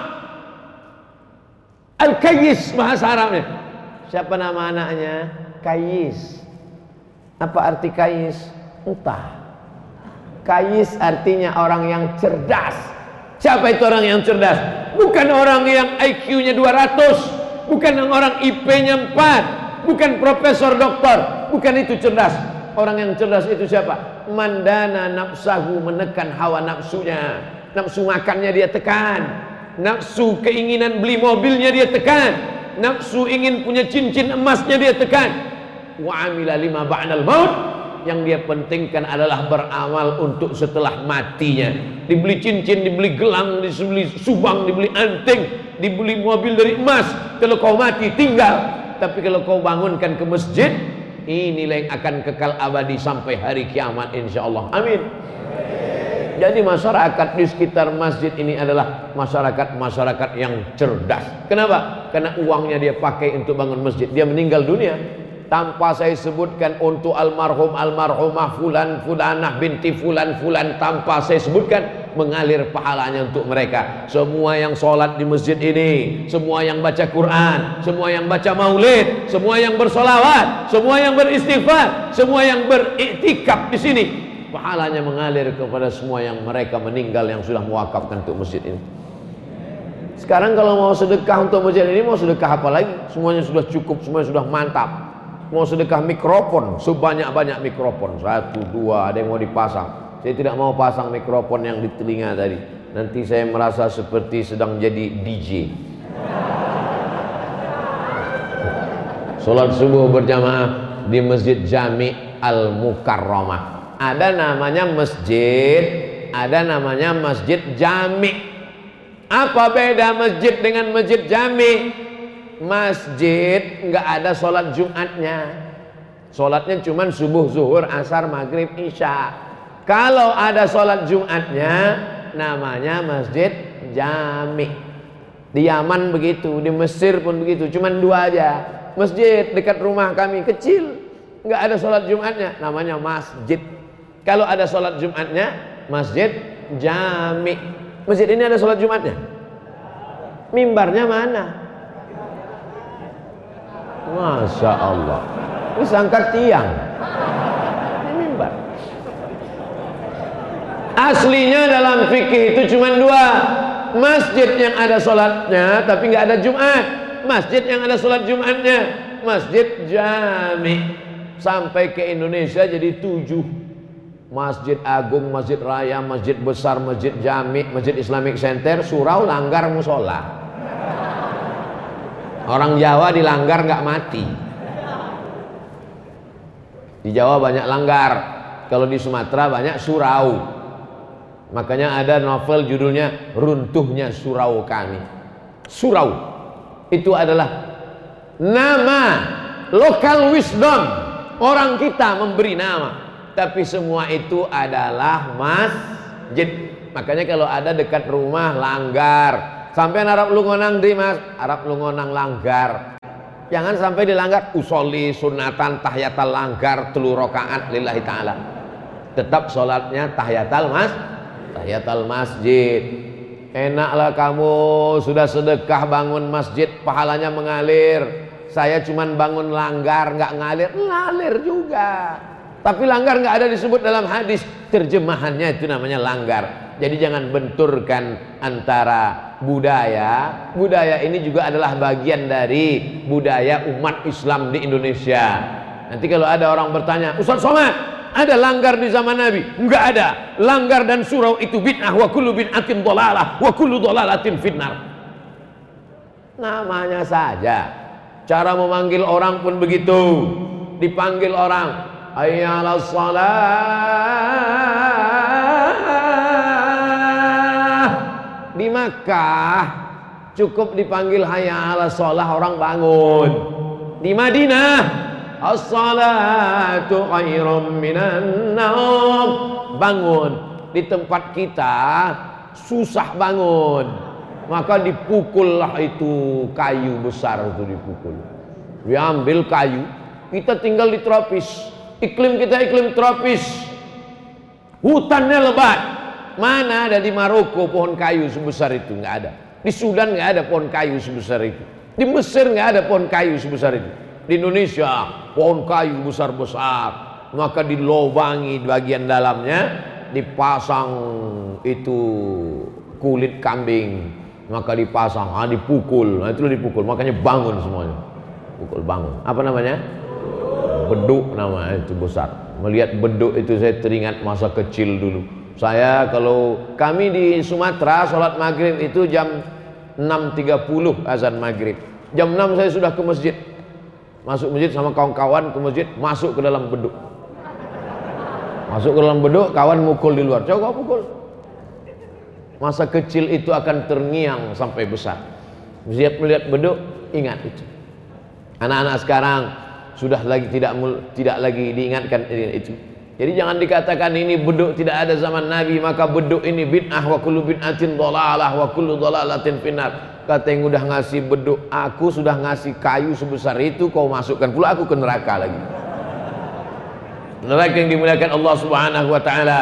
S1: Al-kayis bahasa Arabnya. Siapa nama anaknya? Kayis apa arti kayis entah Kais artinya orang yang cerdas. Siapa itu orang yang cerdas? Bukan orang yang IQ-nya 200, bukan orang IP-nya 4, bukan profesor doktor, bukan itu cerdas. Orang yang cerdas itu siapa? Mandana nafsahu menekan hawa nafsunya. Nafsu makannya dia tekan. Nafsu keinginan beli mobilnya dia tekan. Nafsu ingin punya cincin emasnya dia tekan. Wa amila lima ba'dal maut yang dia pentingkan adalah beramal untuk setelah matinya. Dibeli cincin, dibeli gelang, dibeli subang, dibeli anting dibeli mobil dari emas. Kalau kau mati tinggal. Tapi kalau kau bangunkan ke masjid inilah yang akan kekal abadi sampai hari kiamat insya Allah amin. Jadi masyarakat di sekitar masjid ini adalah masyarakat-masyarakat yang cerdas. Kenapa? karena uangnya dia pakai untuk bangun masjid. Dia meninggal dunia tanpa saya sebutkan untuk almarhum almarhumah fulan fulanah binti fulan fulan. Tanpa saya sebutkan mengalir pahalanya untuk mereka. Semua yang sholat di masjid ini semua yang baca Quran semua yang baca maulid semua yang bersolawat semua yang beristighfar semua yang beriktikaf di sini pahalanya mengalir kepada semua yang mereka meninggal yang sudah mewakafkan untuk masjid ini. Sekarang kalau mau sedekah untuk masjid ini mau sedekah apa lagi? Semuanya sudah cukup semuanya sudah mantap mau sedekah mikrofon sebanyak-banyak mikrofon satu dua ada yang mau dipasang saya tidak mau pasang mikrofon yang di telinga tadi nanti saya merasa seperti sedang jadi DJ Sholat subuh berjamaah di Masjid Jami Al Mukarramah. Ada namanya masjid, ada namanya Masjid Jami. Apa beda masjid dengan Masjid Jami? Masjid nggak ada sholat Jumatnya. Sholatnya cuma subuh zuhur asar maghrib isya. Kalau ada sholat Jumatnya namanya masjid jami. Di Yaman begitu di Mesir pun begitu cuma dua aja. Masjid dekat rumah kami kecil. Nggak ada sholat Jumatnya namanya masjid. Kalau ada sholat Jumatnya masjid jami. Masjid ini ada sholat Jumatnya? Mimbarnya mana Masya Allah. Ini angkat tiang. Ini mimbar Aslinya dalam fikih itu cuma dua. Masjid yang ada sholatnya Tapi nggak ada Jumat. Masjid yang ada sholat Jumatnya Masjid jami. Sampai ke Indonesia jadi tujuh. Masjid Agung, Masjid Raya, Masjid Besar, Masjid Jami, Masjid Islamic Center, Surau, Langgar, Musola. Orang Jawa dilanggar nggak mati. Di Jawa banyak langgar. Kalau di Sumatera banyak surau. Makanya ada novel judulnya Runtuhnya Surau Kami. Surau itu adalah nama lokal wisdom orang kita memberi nama. Tapi semua itu adalah masjid. Makanya kalau ada dekat rumah langgar, Sampai Arab lungonang di mas, Arab lungonang langgar. Jangan sampai dilanggar usoli sunatan tahiyatal langgar telur rokaat lillahi taala. Tetap sholatnya tahiyatal mas, tahiyatal masjid. Enaklah kamu sudah sedekah bangun masjid, pahalanya mengalir. Saya cuman bangun langgar nggak ngalir, ngalir juga. Tapi langgar nggak ada disebut dalam hadis. Terjemahannya itu namanya langgar. Jadi jangan benturkan antara budaya. Budaya ini juga adalah bagian dari budaya umat Islam di Indonesia. Nanti kalau ada orang bertanya Ustaz Somad ada langgar di zaman Nabi? Enggak ada. Langgar dan surau itu bid'ah. Wa kullu bid'atin dolalah wa kullu dolalatin fitnar namanya saja. Cara memanggil orang pun begitu. Dipanggil orang ayyalas salat di Makkah cukup dipanggil hayya ala sholah orang bangun. Di Madinah as-salatu khairum minan naum bangun. Di tempat kita susah bangun. Maka dipukullah itu kayu besar itu dipukul. Diambil kayu kita tinggal di tropis iklim kita iklim tropis hutannya lebat Mana ada di Maroko pohon kayu sebesar itu? Nggak ada. Di Sudan nggak ada pohon kayu sebesar itu. Di Mesir nggak ada pohon kayu sebesar itu. Di Indonesia pohon kayu besar-besar. Maka dilobangi bagian dalamnya dipasang itu kulit kambing. Maka dipasang, ah, dipukul. Nah, itu dipukul. Makanya bangun semuanya. Pukul bangun. Apa namanya? Beduk namanya itu besar. Melihat beduk itu saya teringat masa kecil dulu saya kalau kami di Sumatera sholat maghrib itu jam 6.30 azan maghrib. Jam 6 saya sudah ke masjid. Masuk masjid sama kawan-kawan ke masjid, masuk ke dalam beduk. Masuk ke dalam beduk, kawan mukul di luar. Coba pukul. Masa kecil itu akan terngiang sampai besar. Siap melihat beduk, ingat itu. Anak-anak sekarang sudah lagi tidak tidak lagi diingatkan. Itu jadi jangan dikatakan ini beduk tidak ada zaman Nabi maka beduk ini bid'ah wa kullu bid'atin dhalalah wa kullu dhalalatin finnar. kata yang udah ngasih beduk aku sudah ngasih kayu sebesar itu kau masukkan pula aku ke neraka lagi. Neraka yang dimuliakan Allah Subhanahu wa taala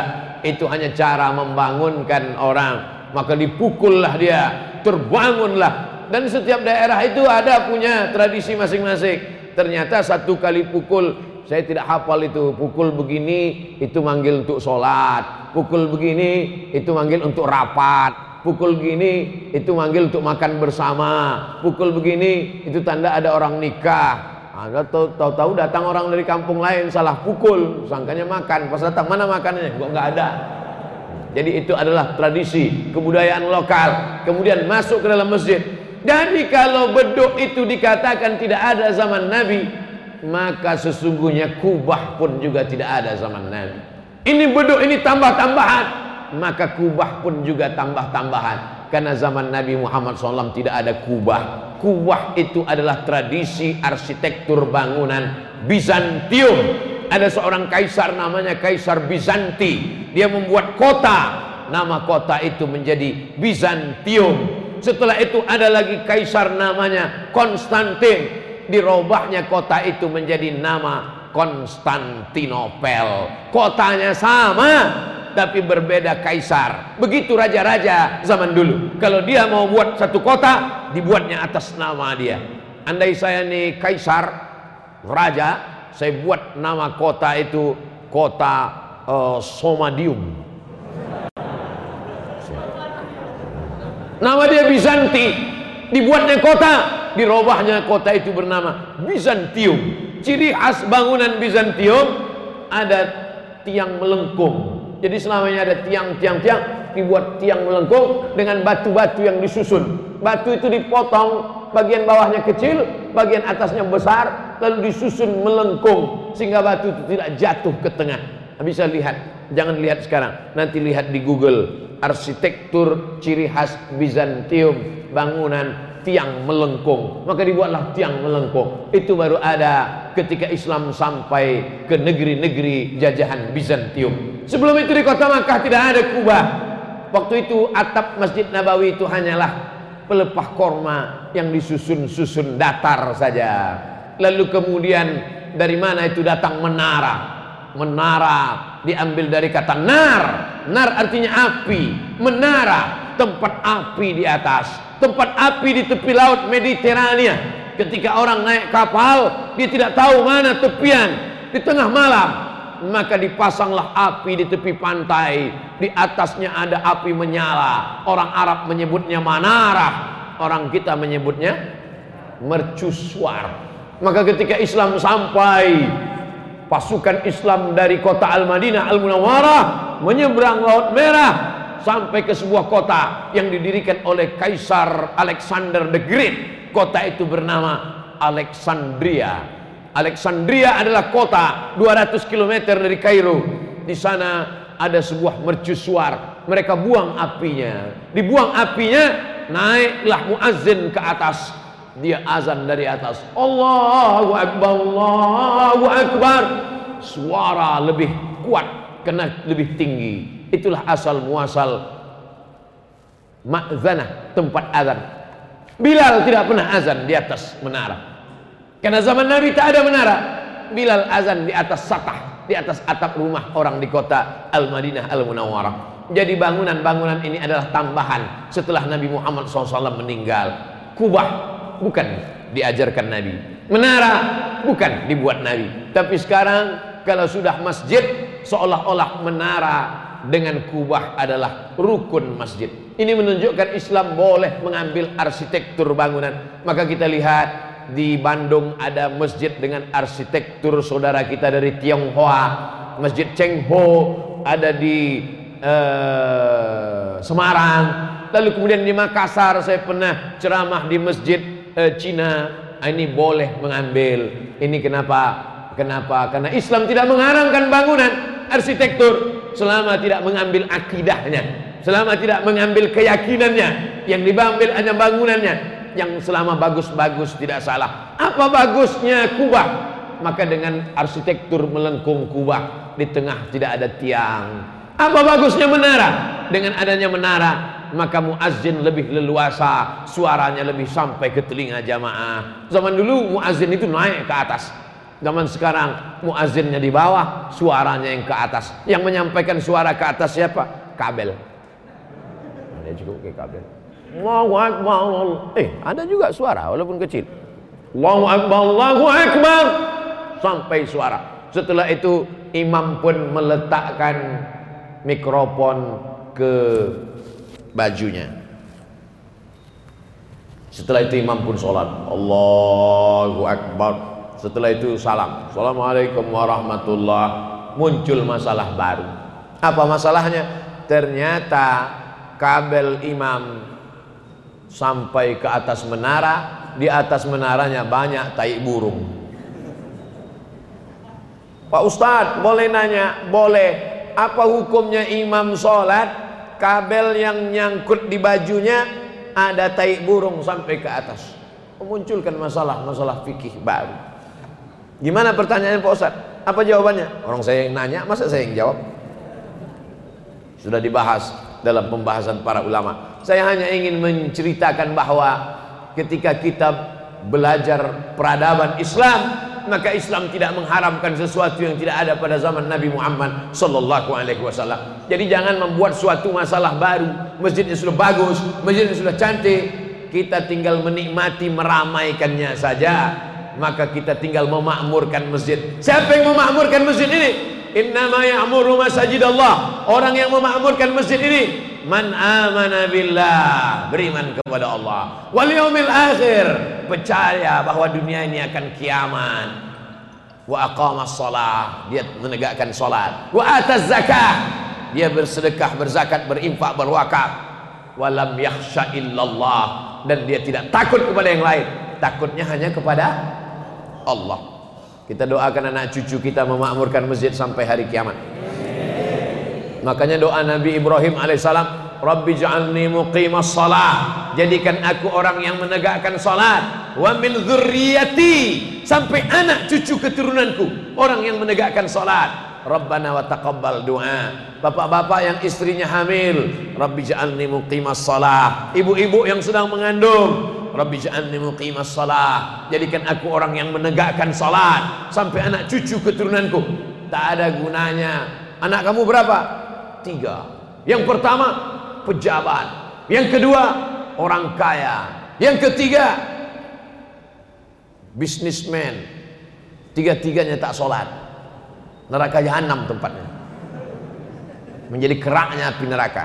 S1: itu hanya cara membangunkan orang. Maka dipukullah dia terbangunlah. Dan setiap daerah itu ada punya tradisi masing-masing ternyata satu kali pukul saya tidak hafal itu pukul begini itu manggil untuk sholat pukul begini itu manggil untuk rapat pukul begini itu manggil untuk makan bersama pukul begini itu tanda ada orang nikah ada tahu-tahu datang orang dari kampung lain salah pukul, sangkanya makan. Pas datang mana makanannya? Gua nggak ada. Jadi itu adalah tradisi kebudayaan lokal. Kemudian masuk ke dalam masjid. Jadi kalau beduk itu dikatakan tidak ada zaman Nabi, maka sesungguhnya kubah pun juga tidak ada zaman Nabi. Ini beduk ini tambah-tambahan, maka kubah pun juga tambah-tambahan. Karena zaman Nabi Muhammad SAW tidak ada kubah Kubah itu adalah tradisi arsitektur bangunan Bizantium. Ada seorang kaisar namanya Kaisar Bizanti. Dia membuat kota. Nama kota itu menjadi Bizantium. Setelah itu ada lagi kaisar namanya Konstantin. Dirobahnya kota itu menjadi nama Konstantinopel. Kotanya sama, tapi berbeda kaisar. Begitu raja-raja zaman dulu. Kalau dia mau buat satu kota, dibuatnya atas nama dia. Andai saya nih kaisar, raja, saya buat nama kota itu kota uh, Somadium. Nama dia Bizanti. Dibuatnya kota, dirobahnya kota itu bernama Bizantium. Ciri khas bangunan Bizantium ada tiang melengkung jadi selamanya ada tiang-tiang-tiang dibuat tiang melengkung dengan batu-batu yang disusun. Batu itu dipotong, bagian bawahnya kecil, bagian atasnya besar, lalu disusun melengkung sehingga batu itu tidak jatuh ke tengah. Bisa lihat, jangan lihat sekarang. Nanti lihat di Google arsitektur ciri khas Bizantium bangunan tiang melengkung. Maka dibuatlah tiang melengkung. Itu baru ada ketika Islam sampai ke negeri-negeri jajahan Bizantium. Sebelum itu di kota Makkah tidak ada kubah. Waktu itu atap Masjid Nabawi itu hanyalah pelepah korma yang disusun-susun datar saja. Lalu kemudian dari mana itu datang menara? Menara diambil dari kata nar nar artinya api menara tempat api di atas tempat api di tepi laut Mediterania. Ketika orang naik kapal dia tidak tahu mana tepian. Di tengah malam maka dipasanglah api di tepi pantai. Di atasnya ada api menyala. Orang Arab menyebutnya manarah. Orang kita menyebutnya mercusuar. Maka ketika Islam sampai pasukan Islam dari kota Al-Madinah Al-Munawwarah menyeberang Laut Merah sampai ke sebuah kota yang didirikan oleh Kaisar Alexander the Great. Kota itu bernama Alexandria. Alexandria adalah kota 200 km dari Kairo. Di sana ada sebuah mercusuar. Mereka buang apinya. Dibuang apinya, naiklah muazzin ke atas. Dia azan dari atas. Allahu Akbar, Allahu Akbar. Suara lebih kuat, kena lebih tinggi Itulah asal muasal ma'zanah, tempat azan. Bilal tidak pernah azan di atas menara. Karena zaman Nabi tak ada menara. Bilal azan di atas satah, di atas atap rumah orang di kota Al-Madinah Al-Munawwarah. Jadi bangunan-bangunan ini adalah tambahan setelah Nabi Muhammad SAW meninggal. Kubah bukan diajarkan Nabi. Menara bukan dibuat Nabi. Tapi sekarang kalau sudah masjid seolah-olah menara dengan kubah adalah rukun masjid. Ini menunjukkan Islam boleh mengambil arsitektur bangunan. Maka kita lihat di Bandung ada masjid dengan arsitektur saudara kita dari Tionghoa, Masjid Cheng Ho ada di uh, Semarang. Lalu kemudian di Makassar saya pernah ceramah di masjid uh, Cina. Ah, ini boleh mengambil. Ini kenapa? Kenapa? Karena Islam tidak mengharamkan bangunan arsitektur selama tidak mengambil akidahnya selama tidak mengambil keyakinannya yang diambil hanya bangunannya yang selama bagus-bagus tidak salah apa bagusnya kubah maka dengan arsitektur melengkung kubah di tengah tidak ada tiang apa bagusnya menara dengan adanya menara maka muazzin lebih leluasa suaranya lebih sampai ke telinga jamaah. Zaman dulu muazzin itu naik ke atas. Zaman sekarang muazzinnya di bawah suaranya yang ke atas. Yang menyampaikan suara ke atas siapa? Kabel. Ada cukup ke kabel. Allahu Akbar. Eh ada juga suara walaupun kecil. Allahu Akbar Allahu Akbar. Sampai suara. Setelah itu imam pun meletakkan mikrofon ke bajunya. Setelah itu imam pun sholat. Allahu Akbar. Setelah itu salam. Assalamualaikum warahmatullah. Muncul masalah baru. Apa masalahnya? Ternyata kabel imam sampai ke atas menara di atas menaranya banyak tai burung. Pak Ustadz boleh nanya? Boleh. Apa hukumnya imam sholat kabel yang nyangkut di bajunya ada tai burung sampai ke atas. Memunculkan masalah-masalah fikih baru. Gimana pertanyaan Pak Ustaz? Apa jawabannya? Orang saya yang nanya masa saya yang jawab? Sudah dibahas dalam pembahasan para ulama. Saya hanya ingin menceritakan bahwa ketika kita belajar peradaban Islam maka Islam tidak mengharamkan sesuatu yang tidak ada pada zaman Nabi Muhammad sallallahu alaihi wasallam. Jadi jangan membuat suatu masalah baru. Masjidnya sudah bagus, masjidnya sudah cantik, kita tinggal menikmati meramaikannya saja. Maka kita tinggal memakmurkan masjid. Siapa yang memakmurkan masjid ini? Innama ya'muru masajid Allah. Orang yang memakmurkan masjid ini man amana billah beriman kepada Allah. Wal yaumil akhir percaya bahwa dunia ini akan kiamat. Wa aqama shalah dia menegakkan salat wa ataz zakah dia bersedekah berzakat berinfak berwakaf. Walam yakhsha illallah dan dia tidak takut kepada yang lain. Takutnya hanya kepada Allah kita doakan anak cucu kita memakmurkan masjid sampai hari kiamat Makanya doa Nabi Ibrahim alaihissalam, Rabbi ja'alni muqimas salah. Jadikan aku orang yang menegakkan salat. Wa min dzurriyyati sampai anak cucu keturunanku orang yang menegakkan salat. Rabbana wa taqabbal doa. Bapak-bapak yang istrinya hamil, Rabbi ja'alni muqimas salah. Ibu-ibu yang sedang mengandung, Rabbi ja'alni muqimas salah. Jadikan aku orang yang menegakkan salat sampai anak cucu keturunanku. Tak ada gunanya. Anak kamu berapa? tiga. Yang pertama pejabat, yang kedua orang kaya, yang ketiga bisnismen. Tiga-tiganya tak sholat. Neraka jahanam tempatnya. Menjadi keraknya api neraka.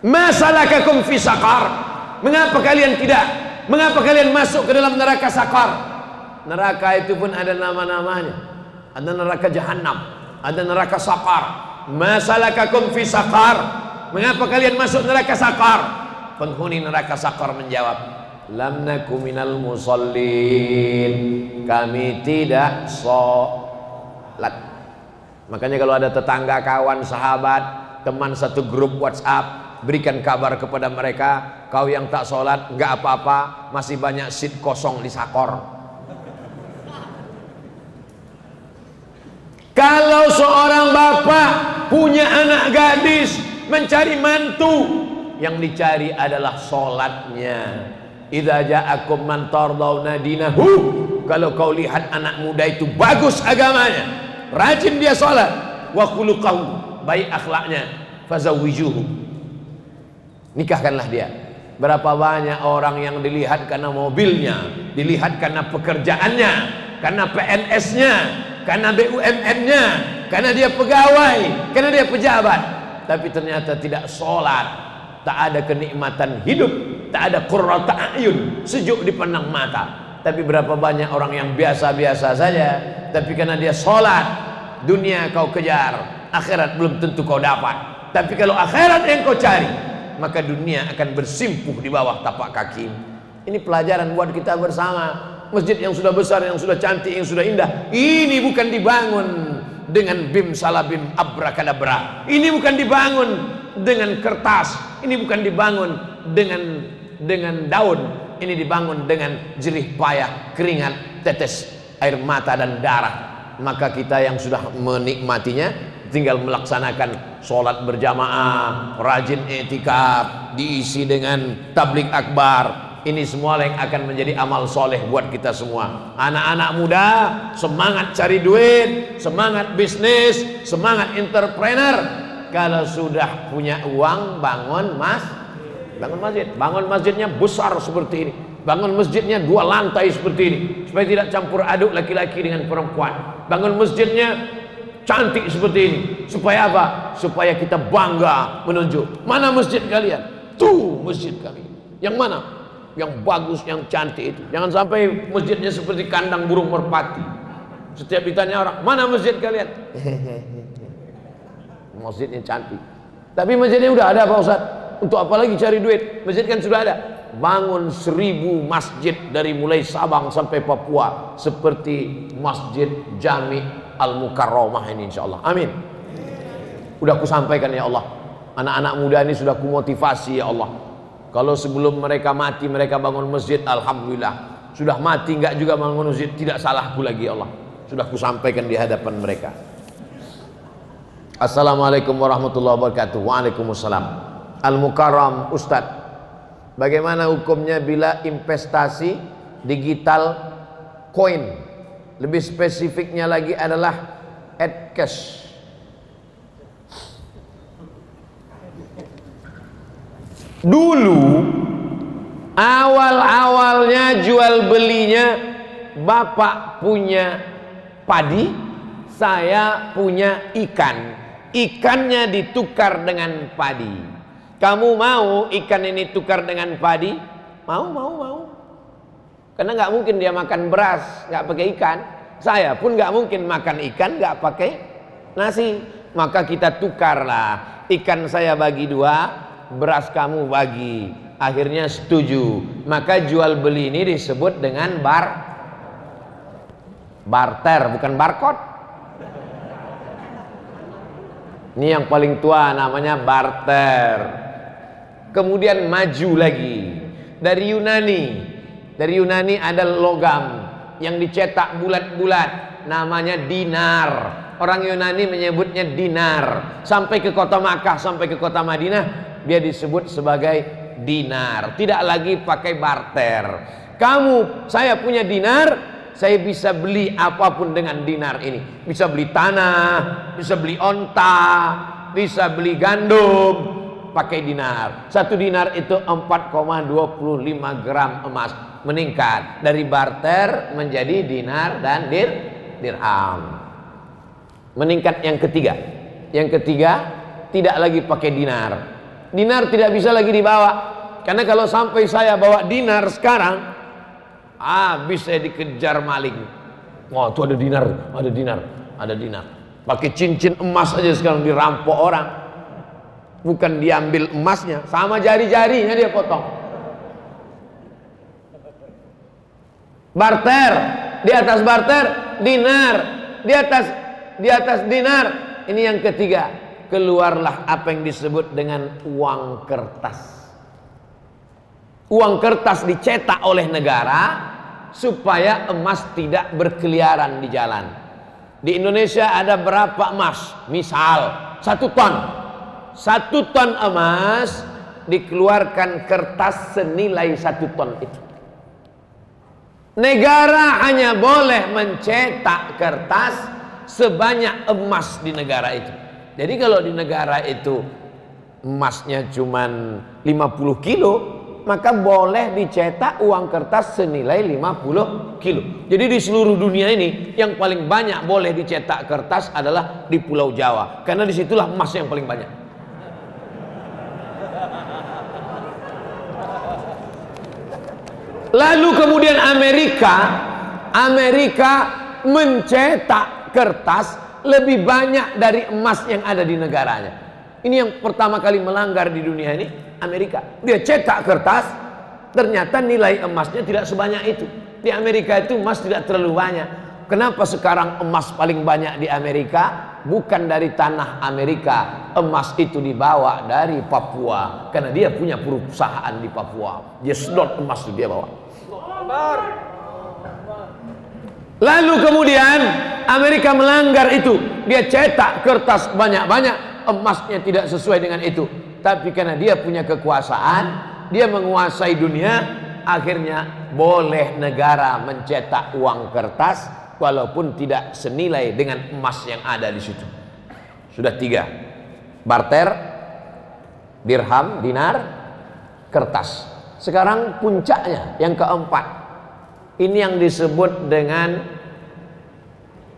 S1: Masalakakum fi sakar. Mengapa kalian tidak? Mengapa kalian masuk ke dalam neraka sakar? Neraka itu pun ada nama-namanya. Ada neraka jahanam, ada neraka sakar, masalakakum fi sakar? Mengapa kalian masuk neraka sakar? Penghuni neraka sakar menjawab lam naku musallin. Kami tidak sholat. Makanya kalau ada tetangga kawan sahabat teman satu grup whatsapp berikan kabar kepada mereka kau yang tak sholat nggak apa-apa masih banyak seat kosong di sakor Kalau seorang bapak punya anak gadis mencari mantu, yang dicari adalah solatnya. Idza ja'akum man tardawna dinahu. Kalau kau lihat anak muda itu bagus agamanya, rajin dia salat, wa khuluquhu, baik akhlaknya, fazawijuhu. Nikahkanlah dia. Berapa banyak orang yang dilihat karena mobilnya, dilihat karena pekerjaannya, karena PNS-nya, karena BUMN-nya, karena dia pegawai, karena dia pejabat, tapi ternyata tidak sholat, tak ada kenikmatan hidup, tak ada qurrata ayun, sejuk dipandang mata. Tapi berapa banyak orang yang biasa-biasa saja, tapi karena dia sholat, dunia kau kejar, akhirat belum tentu kau dapat. Tapi kalau akhirat yang kau cari, maka dunia akan bersimpuh di bawah tapak kaki. Ini pelajaran buat kita bersama masjid yang sudah besar, yang sudah cantik, yang sudah indah. Ini bukan dibangun dengan bim salabim abrakadabra. Ini bukan dibangun dengan kertas. Ini bukan dibangun dengan dengan daun. Ini dibangun dengan jerih payah, keringat, tetes air mata dan darah. Maka kita yang sudah menikmatinya tinggal melaksanakan sholat berjamaah, rajin etikaf, diisi dengan tablik akbar. Ini semua yang akan menjadi amal soleh buat kita semua. Anak-anak muda, semangat cari duit, semangat bisnis, semangat entrepreneur. Kalau sudah punya uang, bangun mas, bangun masjid. Bangun masjidnya besar seperti ini. Bangun masjidnya dua lantai seperti ini. Supaya tidak campur aduk laki-laki dengan perempuan. Bangun masjidnya cantik seperti ini. Supaya apa? Supaya kita bangga menunjuk. Mana masjid kalian? Tuh masjid kami. Yang mana? Yang bagus, yang cantik itu. Jangan sampai masjidnya seperti kandang burung merpati. Setiap ditanya orang, mana masjid kalian? Masjidnya cantik. Tapi masjidnya udah ada Pak Ustaz. Untuk apa lagi cari duit? Masjid kan sudah ada. Bangun seribu masjid dari mulai Sabang sampai Papua. Seperti Masjid Jami Al-Mukarramah ini insya Allah. Amin. Udah aku sampaikan ya Allah. Anak-anak muda ini sudah kumotivasi ya Allah. Kalau sebelum mereka mati mereka bangun masjid, Alhamdulillah. Sudah mati enggak juga bangun masjid, tidak salahku lagi ya Allah. Sudah kusampaikan di hadapan mereka. Assalamualaikum warahmatullahi wabarakatuh. Waalaikumsalam. Al-Mukarram Ustaz. Bagaimana hukumnya bila investasi digital coin lebih spesifiknya lagi adalah cash. Dulu awal-awalnya jual belinya bapak punya padi, saya punya ikan. Ikannya ditukar dengan padi. Kamu mau ikan ini tukar dengan padi? Mau, mau, mau. Karena nggak mungkin dia makan beras, nggak pakai ikan. Saya pun nggak mungkin makan ikan nggak pakai nasi. Maka kita tukarlah. Ikan saya bagi dua, beras kamu bagi. Akhirnya setuju. Maka jual beli ini disebut dengan bar barter, bukan barcode. Ini yang paling tua namanya barter. Kemudian maju lagi dari Yunani dari Yunani ada logam yang dicetak bulat-bulat namanya dinar. Orang Yunani menyebutnya dinar. Sampai ke kota Makkah, sampai ke kota Madinah dia disebut sebagai dinar. Tidak lagi pakai barter. Kamu, saya punya dinar, saya bisa beli apa pun dengan dinar ini. Bisa beli tanah, bisa beli onta, bisa beli gandum, pakai dinar. Satu dinar itu 4,25 gram emas meningkat dari barter menjadi dinar dan dir dirham. Meningkat yang ketiga. Yang ketiga tidak lagi pakai dinar. Dinar tidak bisa lagi dibawa. Karena kalau sampai saya bawa dinar sekarang, ah bisa dikejar maling. Wah, itu ada dinar, ada dinar, ada dinar. Pakai cincin emas aja sekarang dirampok orang. Bukan diambil emasnya, sama jari-jarinya dia potong. Barter. Di atas barter dinar. Di atas di atas dinar. Ini yang ketiga. Keluarlah apa yang disebut dengan uang kertas. Uang kertas dicetak oleh negara supaya emas tidak berkeliaran di jalan. Di Indonesia ada berapa emas? Misal satu ton. Satu ton emas dikeluarkan kertas senilai satu ton itu Negara hanya boleh mencetak kertas sebanyak emas di negara itu. Jadi kalau di negara itu emasnya cuma 50 kilo, maka boleh dicetak uang kertas senilai 50 kilo. Jadi di seluruh dunia ini yang paling banyak boleh dicetak kertas adalah di Pulau Jawa. Karena di situlah emas yang paling banyak. Lalu kemudian Amerika, Amerika mencetak kertas lebih banyak dari emas yang ada di negaranya. Ini yang pertama kali melanggar di dunia ini Amerika. Dia cetak kertas, ternyata nilai emasnya tidak sebanyak itu. Di Amerika itu emas tidak terlalu banyak. Kenapa sekarang emas paling banyak di Amerika? Bukan dari tanah Amerika. Emas itu dibawa dari Papua. Karena dia punya perusahaan di Papua. Dia sedot emas itu dia bawa. Lalu kemudian Amerika melanggar itu. Dia cetak kertas banyak-banyak, emasnya tidak sesuai dengan itu. Tapi karena dia punya kekuasaan, dia menguasai dunia, akhirnya boleh negara mencetak uang kertas walaupun tidak senilai dengan emas yang ada di situ. Sudah tiga. Barter, dirham, dinar, kertas. Sekarang puncaknya yang keempat. Ini yang disebut dengan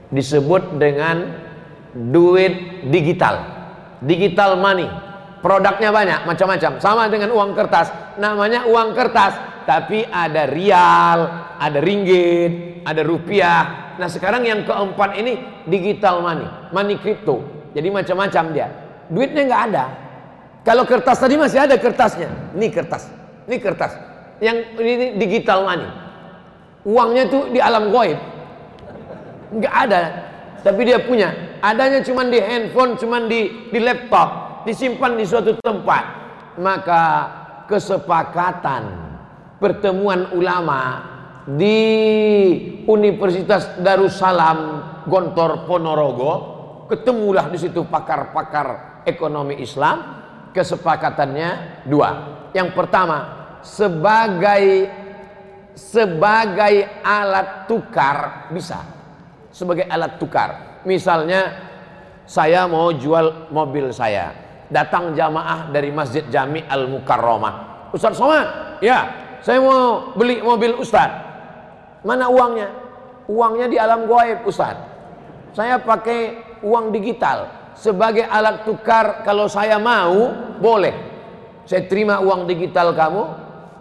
S1: disebut dengan duit digital. Digital money. Produknya banyak, macam-macam. Sama dengan uang kertas. Namanya uang kertas, tapi ada rial, ada ringgit, ada rupiah. Nah, sekarang yang keempat ini digital money, money crypto. Jadi macam-macam dia. Duitnya nggak ada. Kalau kertas tadi masih ada kertasnya. Ini kertas. Ini kertas. Yang ini digital money. Uangnya tuh di alam goib. Nggak ada. Tapi dia punya. Adanya cuma di handphone, cuma di di laptop, disimpan di suatu tempat. Maka kesepakatan pertemuan ulama di Universitas Darussalam Gontor Ponorogo ketemulah di situ pakar-pakar ekonomi Islam kesepakatannya dua. Yang pertama sebagai sebagai alat tukar bisa. Sebagai alat tukar. Misalnya saya mau jual mobil saya. Datang jamaah dari Masjid Jami Al Mukarramah Ustaz Somad? Ya saya mau beli mobil Ustaz. Mana uangnya? Uangnya di alam goib Ustaz. Saya pakai uang digital sebagai alat tukar kalau saya mau boleh. Saya terima uang digital kamu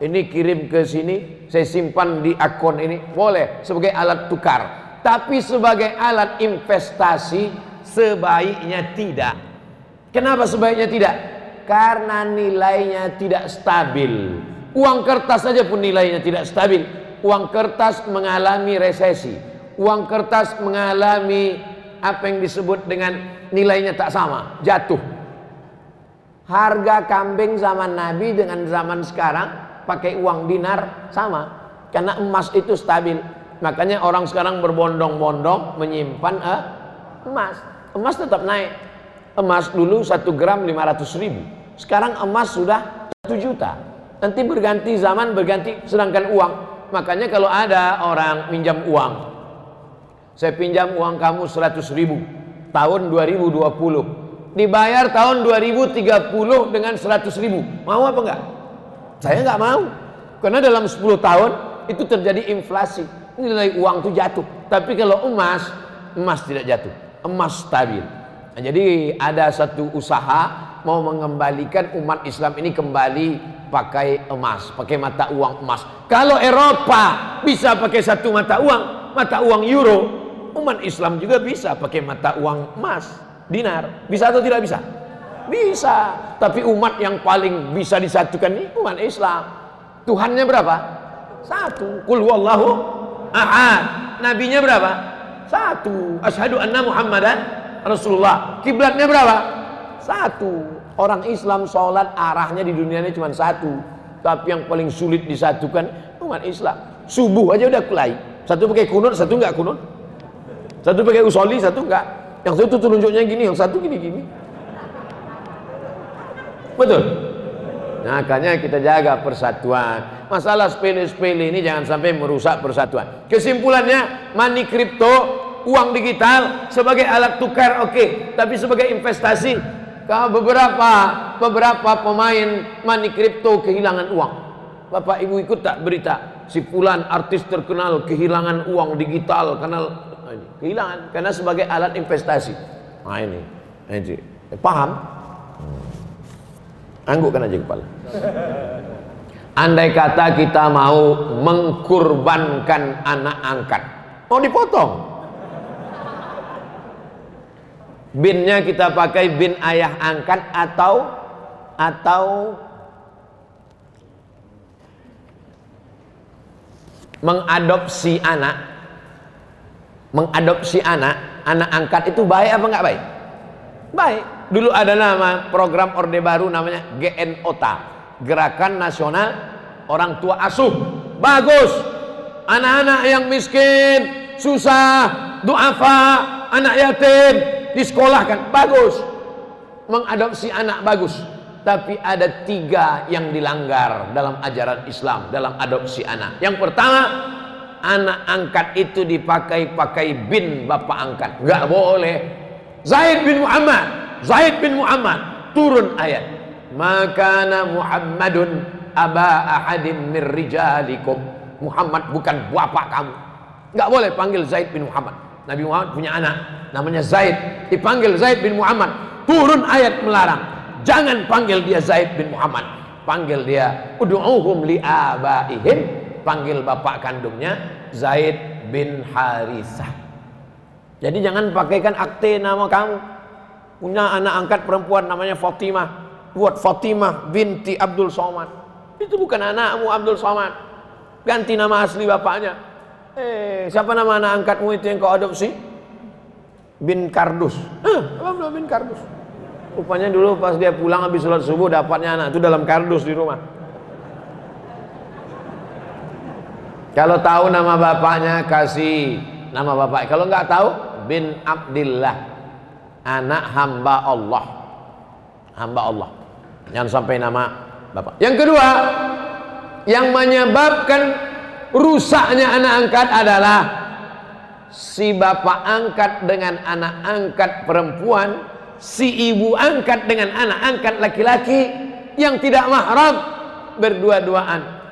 S1: ini kirim ke sini saya simpan di akun ini boleh sebagai alat tukar. Tapi sebagai alat investasi sebaiknya tidak. Kenapa sebaiknya tidak? Karena nilainya tidak stabil. Uang kertas saja pun nilainya tidak stabil. Uang kertas mengalami resesi. Uang kertas mengalami apa yang disebut dengan nilainya tak sama, jatuh. Harga kambing zaman Nabi dengan zaman sekarang pakai uang dinar sama. Karena emas itu stabil. Makanya orang sekarang berbondong-bondong menyimpan eh, emas. Emas tetap naik. Emas dulu 1 gram 500 ribu. Sekarang emas sudah 1 juta. Nanti berganti zaman berganti sedangkan uang. Makanya kalau ada orang minjam uang saya pinjam uang kamu 100 ribu tahun 2020. Dibayar tahun 2030 dengan 100 ribu. Mau apa enggak? Saya enggak mau. Karena dalam 10 tahun itu terjadi inflasi. Nilai uang itu jatuh. Tapi kalau emas, emas tidak jatuh. Emas stabil. Nah, jadi ada satu usaha mau mengembalikan umat Islam ini kembali pakai emas, pakai mata uang emas. Kalau Eropa bisa pakai satu mata uang, mata uang euro, umat Islam juga bisa pakai mata uang emas, dinar. Bisa atau tidak bisa? Bisa. Tapi umat yang paling bisa disatukan ini umat Islam. Tuhannya berapa? Satu. Kul wallahu ahad. Nabinya berapa? Satu. Asyhadu anna Muhammadan Rasulullah. Kiblatnya berapa? Satu. Orang Islam sholat arahnya di dunia ini cuma satu. Tapi yang paling sulit disatukan umat Islam. Subuh aja udah kulai. Satu pakai kunut, satu enggak kunut. Satu pakai usoli, satu enggak. Yang satu tunjuknya gini, yang satu gini-gini. Betul? Nah, makanya kita jaga persatuan. Masalah sepele-sepele ini jangan sampai merusak persatuan. Kesimpulannya, money crypto, uang digital sebagai alat tukar oke, okay. tapi sebagai investasi beberapa beberapa pemain money crypto kehilangan uang. Bapak Ibu ikut tak berita si fulan artis terkenal kehilangan uang digital karena ini. Kehilangan karena sebagai alat investasi. Nah ini. Ini eh, paham? Hmm. anggukkan aja kepala. Andai kata kita mau mengkurbankan anak angkat. Mau dipotong? Binnya kita pakai bin ayah angkat atau atau mengadopsi anak mengadopsi anak, anak angkat itu baik apa enggak baik? Baik. Dulu ada nama program Orde Baru namanya GNOTA, Gerakan Nasional Orang Tua Asuh. Bagus. Anak-anak yang miskin susah, duafa, anak yatim, disekolahkan. Bagus. Mengadopsi anak bagus. Tapi ada tiga yang dilanggar dalam ajaran Islam, dalam adopsi anak. Yang pertama, anak angkat itu dipakai-pakai bin bapak angkat. Enggak boleh. Zaid bin Muhammad, Zaid bin Muhammad turun ayat. Maka Muhammadun aba ahadim mir rijalikum. Muhammad bukan bapak kamu. Enggak boleh panggil Zaid bin Muhammad. Nabi Muhammad punya anak namanya Zaid. Dipanggil Zaid bin Muhammad. Turun ayat melarang. Jangan panggil dia Zaid bin Muhammad. Panggil dia ud'uhum li abaihim. Panggil bapak kandungnya Zaid bin Harisah. Jadi jangan pakaikan akte nama kamu. Punya anak angkat perempuan namanya Fatimah. Buat Fatimah binti Abdul Somad. Itu bukan anakmu Abdul Somad. Ganti nama asli bapaknya. Eh, siapa nama anak angkatmu itu yang kau adopsi? Bin Kardus. Eh, apa bin Kardus? Rupanya dulu pas dia pulang habis sholat subuh dapatnya anak itu dalam kardus di rumah. Kalau tahu nama bapaknya kasih nama bapak. Kalau nggak tahu bin Abdillah anak hamba Allah. Hamba Allah. Jangan sampai nama bapak. Yang kedua, yang menyebabkan rusaknya anak angkat adalah si bapak angkat dengan anak angkat perempuan si ibu angkat dengan anak angkat laki-laki yang tidak mahram berdua-duaan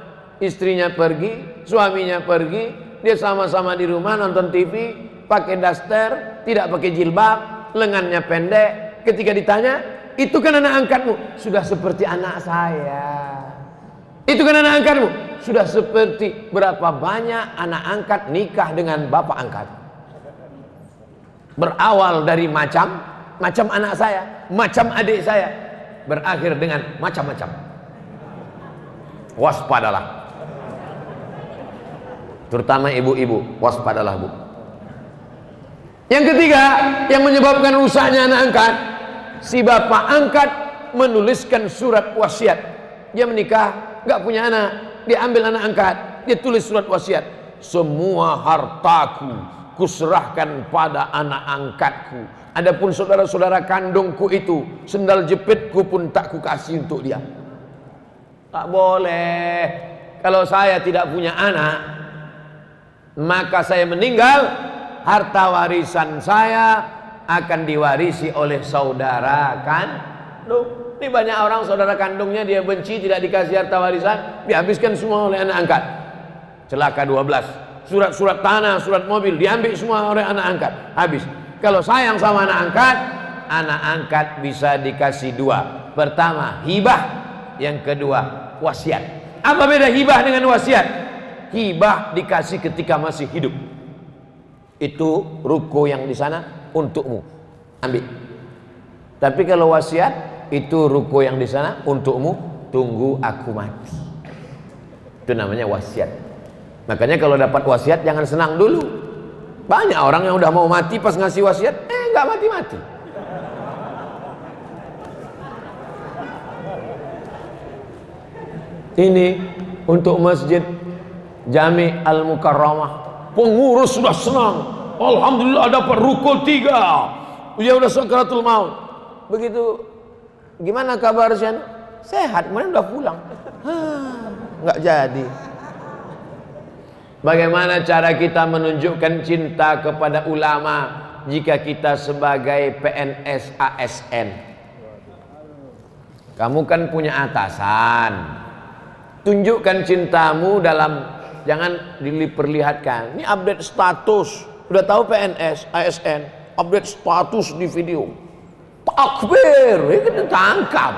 S1: istrinya pergi suaminya pergi dia sama-sama di rumah nonton TV pakai daster tidak pakai jilbab lengannya pendek. Ketika ditanya itu kan anak angkatmu? Sudah seperti anak saya. Itu kan anak angkatmu? Sudah seperti berapa banyak anak angkat nikah dengan bapak angkat. Berawal dari macam macam anak saya, macam adik saya, berakhir dengan macam-macam. Waspadalah. Terutama ibu-ibu, waspadalah bu. Yang ketiga, yang menyebabkan rusaknya anak angkat, si bapak angkat menuliskan surat wasiat. Dia menikah, nggak punya anak, dia ambil anak angkat, dia tulis surat wasiat. Semua hartaku kuserahkan pada anak angkatku Adapun saudara-saudara kandungku itu sendal jepitku pun tak kukasih untuk dia. Tak boleh. Kalau saya tidak punya anak, maka saya meninggal, harta warisan saya akan diwarisi oleh saudara kan? Duh, ini banyak orang saudara kandungnya dia benci tidak dikasih harta warisan, dihabiskan semua oleh anak angkat. Celaka 12. Surat-surat tanah, surat mobil diambil semua oleh anak angkat. Habis. Kalau sayang sama anak angkat, anak angkat bisa dikasih dua. Pertama, hibah. Yang kedua, wasiat. Apa beda hibah dengan wasiat? Hibah dikasih ketika masih hidup. Itu ruko yang di sana untukmu. Ambil. Tapi kalau wasiat, itu ruko yang di sana untukmu. Tunggu aku mati. Itu namanya wasiat. Makanya kalau dapat wasiat jangan senang dulu. Banyak orang yang udah mau mati pas ngasih wasiat, eh nggak mati-mati. Ini untuk masjid Jami Al Mukarramah. Pengurus sudah senang. Alhamdulillah dapat rukun tiga. Dia udah sakratul maut. Begitu gimana kabarnya? Sehat, kemarin udah pulang. Nggak jadi. Bagaimana cara kita menunjukkan cinta kepada ulama jika kita sebagai PNS ASN? Kamu kan punya atasan. Tunjukkan cintamu dalam jangan diperlihatkan. Ini update status. Udah tahu PNS ASN, update status di video. Takbir, kita tangkap.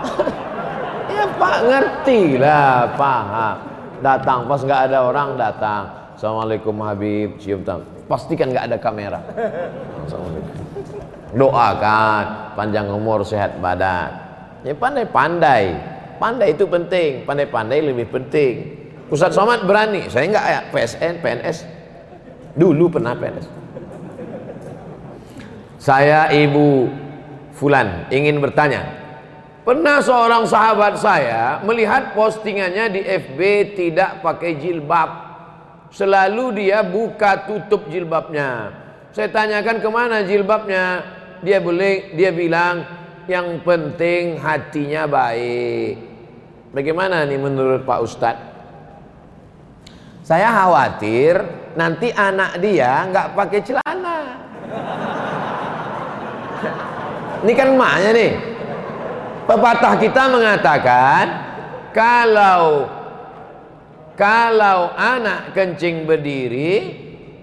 S1: Ya Pak ngerti lah paham. Datang pas nggak ada orang datang. Assalamualaikum Habib cium tangan. Pastikan nggak ada kamera. Doakan panjang umur sehat badan. Ya pandai-pandai. Pandai itu penting. Pandai-pandai lebih penting. Ustadz Somad berani. Saya nggak ya PSN, PNS. Dulu pernah PNS. Saya ibu Fulan ingin bertanya Pernah seorang sahabat saya melihat postingannya di FB tidak pakai jilbab. selalu dia buka tutup jilbabnya. Saya tanyakan ke mana jilbabnya, dia boleh dia bilang yang penting hatinya baik. Bagaimana nih menurut Pak Ustadz? Saya khawatir nanti anak dia nggak pakai celana. Ini kan emaknya nih. Pepatah kita mengatakan kalau kalau anak kencing berdiri,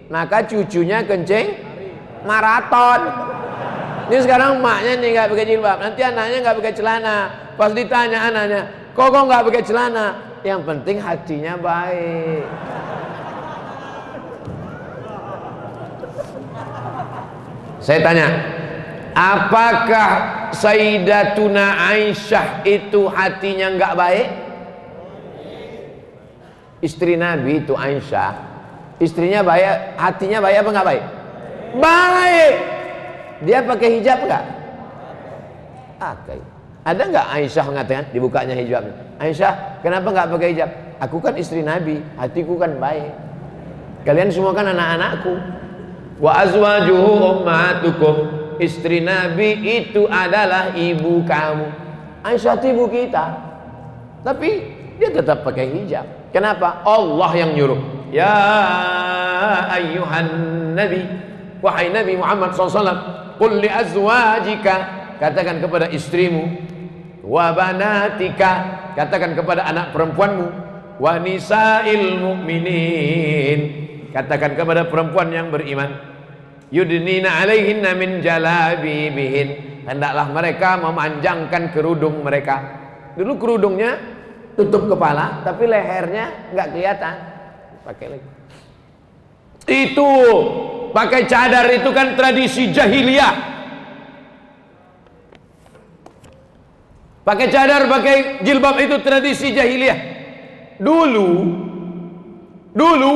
S1: maka cucunya kencing maraton. Ini sekarang emaknya nih nggak pakai jilbab, nanti anaknya nggak pakai celana. Pas ditanya anaknya, kok kok nggak pakai celana? Yang penting hatinya baik. Saya tanya, apakah Sayyidatuna Aisyah itu hatinya nggak baik? Istri Nabi itu Aisyah, istrinya baik, hatinya baik apa nggak baik? Baik. Dia pakai hijab nggak? Pakai. Ada nggak Aisyah mengatakan dibukanya hijabnya? Aisyah, kenapa nggak pakai hijab? Aku kan istri Nabi, hatiku kan baik. Kalian semua kan anak-anakku. Wa azwajuhu ummatukum. Istri Nabi itu adalah ibu kamu. Aisyah itu ibu kita. Tapi dia tetap pakai hijab. Kenapa? Allah yang nyuruh. Ya ayyuhan nabi. Wahai Nabi Muhammad SAW. Qul li azwajika. Katakan kepada istrimu. Wa banatika. Katakan kepada anak perempuanmu. Wa nisa'il mu'minin. Katakan kepada perempuan yang beriman. Yudnina alaihinna min jalabibihin. Hendaklah mereka memanjangkan kerudung mereka. Dulu kerudungnya tutup kepala, tapi lehernya nggak kelihatan. Pakai lagi. Itu pakai cadar itu kan tradisi jahiliyah. Pakai cadar, pakai jilbab itu tradisi jahiliyah. Dulu, dulu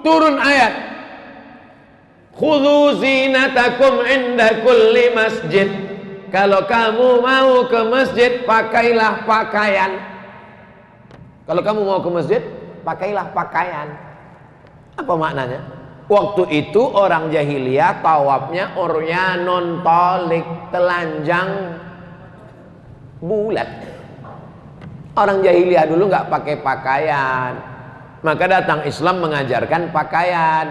S1: turun ayat. Khudhu zinatakum inda kulli masjid. Kalau kamu mau ke masjid, pakailah pakaian. Kalau kamu mau ke masjid, pakailah pakaian. Apa maknanya? Waktu itu orang jahiliyah tawafnya oryanon tolik telanjang bulat. Orang jahiliyah dulu nggak pakai pakaian. Maka datang Islam mengajarkan pakaian.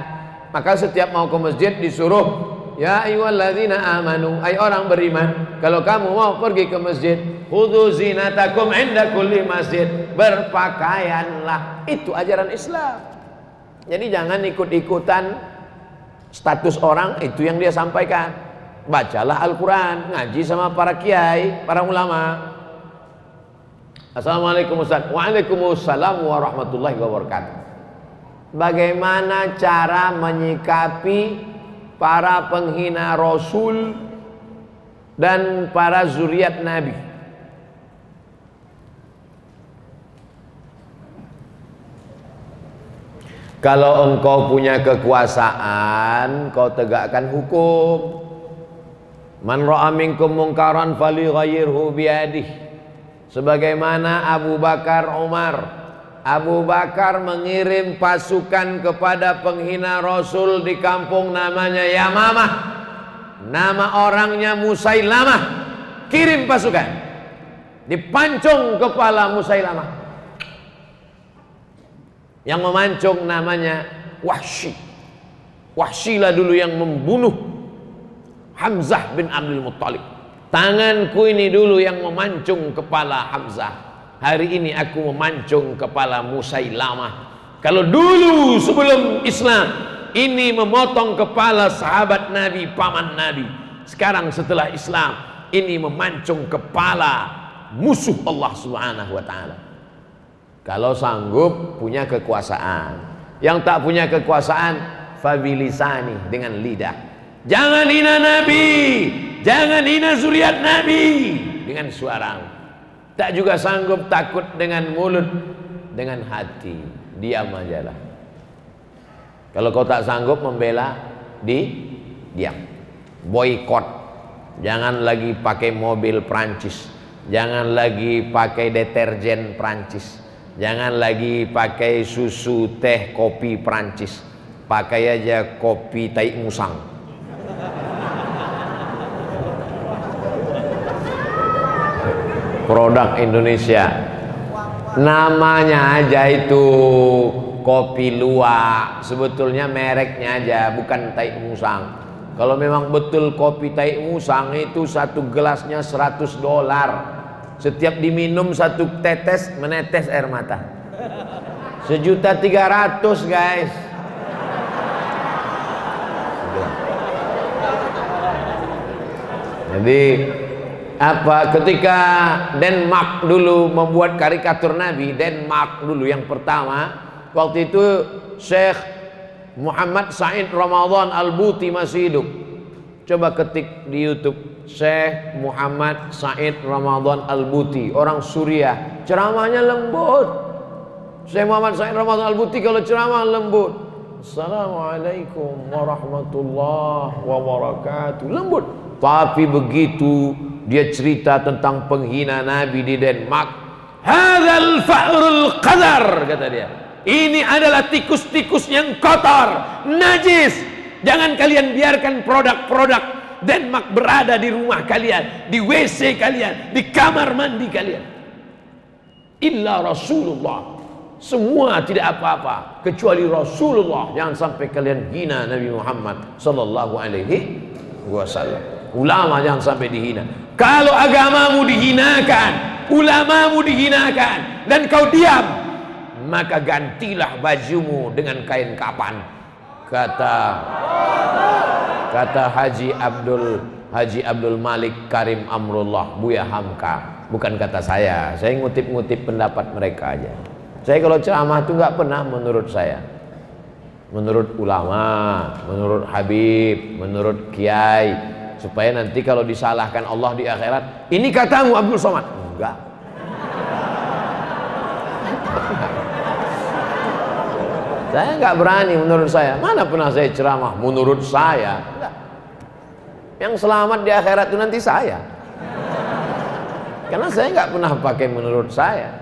S1: Maka setiap mau ke masjid disuruh Ya ayyuhalladzina amanu Ay orang beriman Kalau kamu mau pergi ke masjid Khudhu zinatakum inda kulli masjid Berpakaianlah Itu ajaran Islam Jadi jangan ikut-ikutan Status orang Itu yang dia sampaikan Bacalah Al-Quran Ngaji sama para kiai Para ulama Assalamualaikum Ustaz Waalaikumsalam warahmatullahi wabarakatuh Bagaimana cara menyikapi para penghina Rasul dan para zuriat Nabi. Kalau engkau punya kekuasaan, kau tegakkan hukum. Man ra'a minkum mungkaran falyughayyirhu. Sebagaimana Abu Bakar Umar Abu Bakar mengirim pasukan kepada penghina Rasul di kampung namanya Yamamah. Nama orangnya Musailamah. Kirim pasukan. Dipancung kepala Musailamah. Yang memancung namanya Wahsy. Wahsy lah dulu yang membunuh Hamzah bin Abdul Muttalib. Tanganku ini dulu yang memancung kepala Hamzah. Hari ini aku memancung kepala Musailamah kalau dulu sebelum Islam ini memotong kepala sahabat Nabi paman Nabi. Sekarang setelah Islam ini memancung kepala musuh Allah Subhanahu wa taala. Kalau sanggup punya kekuasaan. Yang tak punya kekuasaan fabilisani dengan lidah jangan hina Nabi. Jangan hina zuriat Nabi. Dengan suaramu tak juga sanggup takut dengan mulut dengan hati. Diam aja lah. Kalau kau tak sanggup membela di diam. Boykot jangan lagi pakai mobil Prancis jangan lagi pakai deterjen Prancis Jangan lagi pakai susu, teh, kopi Prancis. Pakai aja kopi tai musang. Produk Indonesia. Namanya aja itu kopi luwak. Sebetulnya mereknya aja bukan tai musang. Kalau memang betul kopi tai musang itu satu gelasnya 100 dolar. Setiap diminum satu tetes menetes air mata. Sejuta tiga ratus guys. Jadi apa ketika Denmark dulu membuat karikatur Nabi Denmark dulu yang pertama waktu itu Syekh Muhammad Said Ramadan Al-Buti masih hidup. Coba ketik di YouTube Syekh Muhammad Said Ramadan Al-Buti, orang Suriah. Ceramahnya lembut. Syekh Muhammad Said Ramadan Al-Buti kalau ceramah lembut. Assalamualaikum warahmatullahi wabarakatuh. Lembut. Tapi begitu dia cerita tentang penghina Nabi di Denmark. Hadzal fa'rul qadar kata dia. Ini adalah tikus-tikus yang kotor, najis. Jangan kalian biarkan produk-produk Denmark berada di rumah kalian, di WC kalian, di kamar mandi kalian. Illa Rasulullah. Semua tidak apa-apa kecuali Rasulullah. Jangan sampai kalian hina Nabi Muhammad sallallahu alaihi wasallam. Ulama jangan sampai dihina. Kalau agamamu dihinakan, ulamamu dihinakan dan kau diam, maka gantilah bajumu dengan kain kapan. Kata kata Haji Abdul Haji Abdul Malik Karim Amrullah Buya Hamka. Bukan kata saya saya ngutip-ngutip pendapat mereka aja. Saya kalau ceramah itu nggak pernah menurut saya. Menurut ulama menurut Habib menurut Kiai supaya nanti kalau disalahkan Allah di akhirat ini katamu Abdul Somad enggak Saya nggak berani menurut saya. Mana pernah saya ceramah menurut saya? Enggak. Yang selamat di akhirat itu nanti saya. Karena saya nggak pernah pakai menurut saya.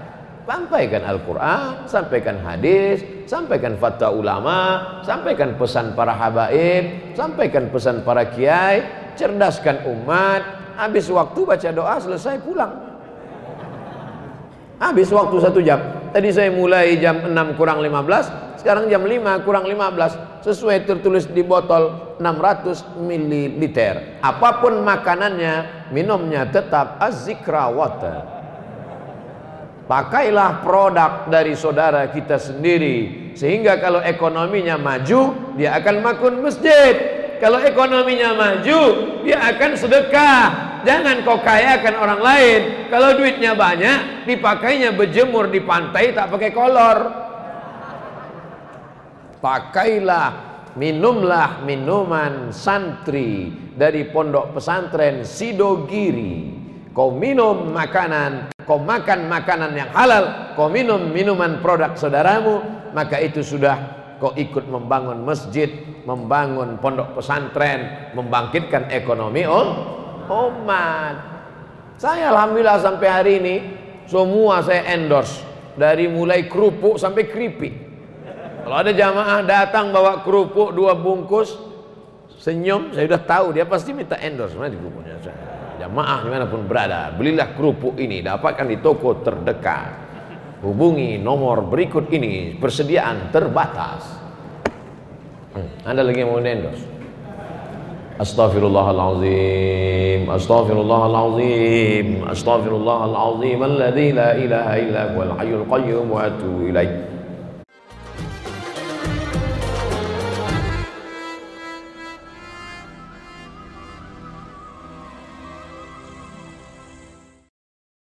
S1: Sampaikan Al-Quran, sampaikan hadis, sampaikan fatwa ulama, sampaikan pesan para habaib, sampaikan pesan para kiai, cerdaskan umat. Habis waktu baca doa selesai pulang. Habis waktu satu jam. Tadi saya mulai jam 6 kurang 15, sekarang jam 5 kurang 15 sesuai tertulis di botol 600 ml. Apa pun makanannya, minumnya tetap azikra water. Pakailah produk dari saudara kita sendiri sehingga kalau ekonominya maju, dia akan makun masjid. Kalau ekonominya maju, dia akan sedekah. Jangan kau kayakan orang lain. Kalau duitnya banyak, dipakainya berjemur di pantai tak pakai kolor pakailah minumlah minuman santri dari pondok pesantren Sidogiri kau minum makanan kau makan makanan yang halal kau minum minuman produk saudaramu maka itu sudah kau ikut membangun masjid membangun pondok pesantren membangkitkan ekonomi oh umat saya alhamdulillah sampai hari ini semua saya endorse dari mulai kerupuk sampai keripik kalau ada jamaah datang bawa kerupuk dua bungkus, senyum, saya sudah tahu dia pasti minta endorse mana kerupuknya. Jamaah di mana pun berada, belilah kerupuk ini, dapatkan di toko terdekat. Hubungi nomor berikut ini, persediaan terbatas. Hmm, anda lagi mau endorse? Astaghfirullahalazim Astaghfirullahalazim Astaghfirullahalazim Alladzi la ilaha illa huwal hayyul qayyum wa atubu ilaih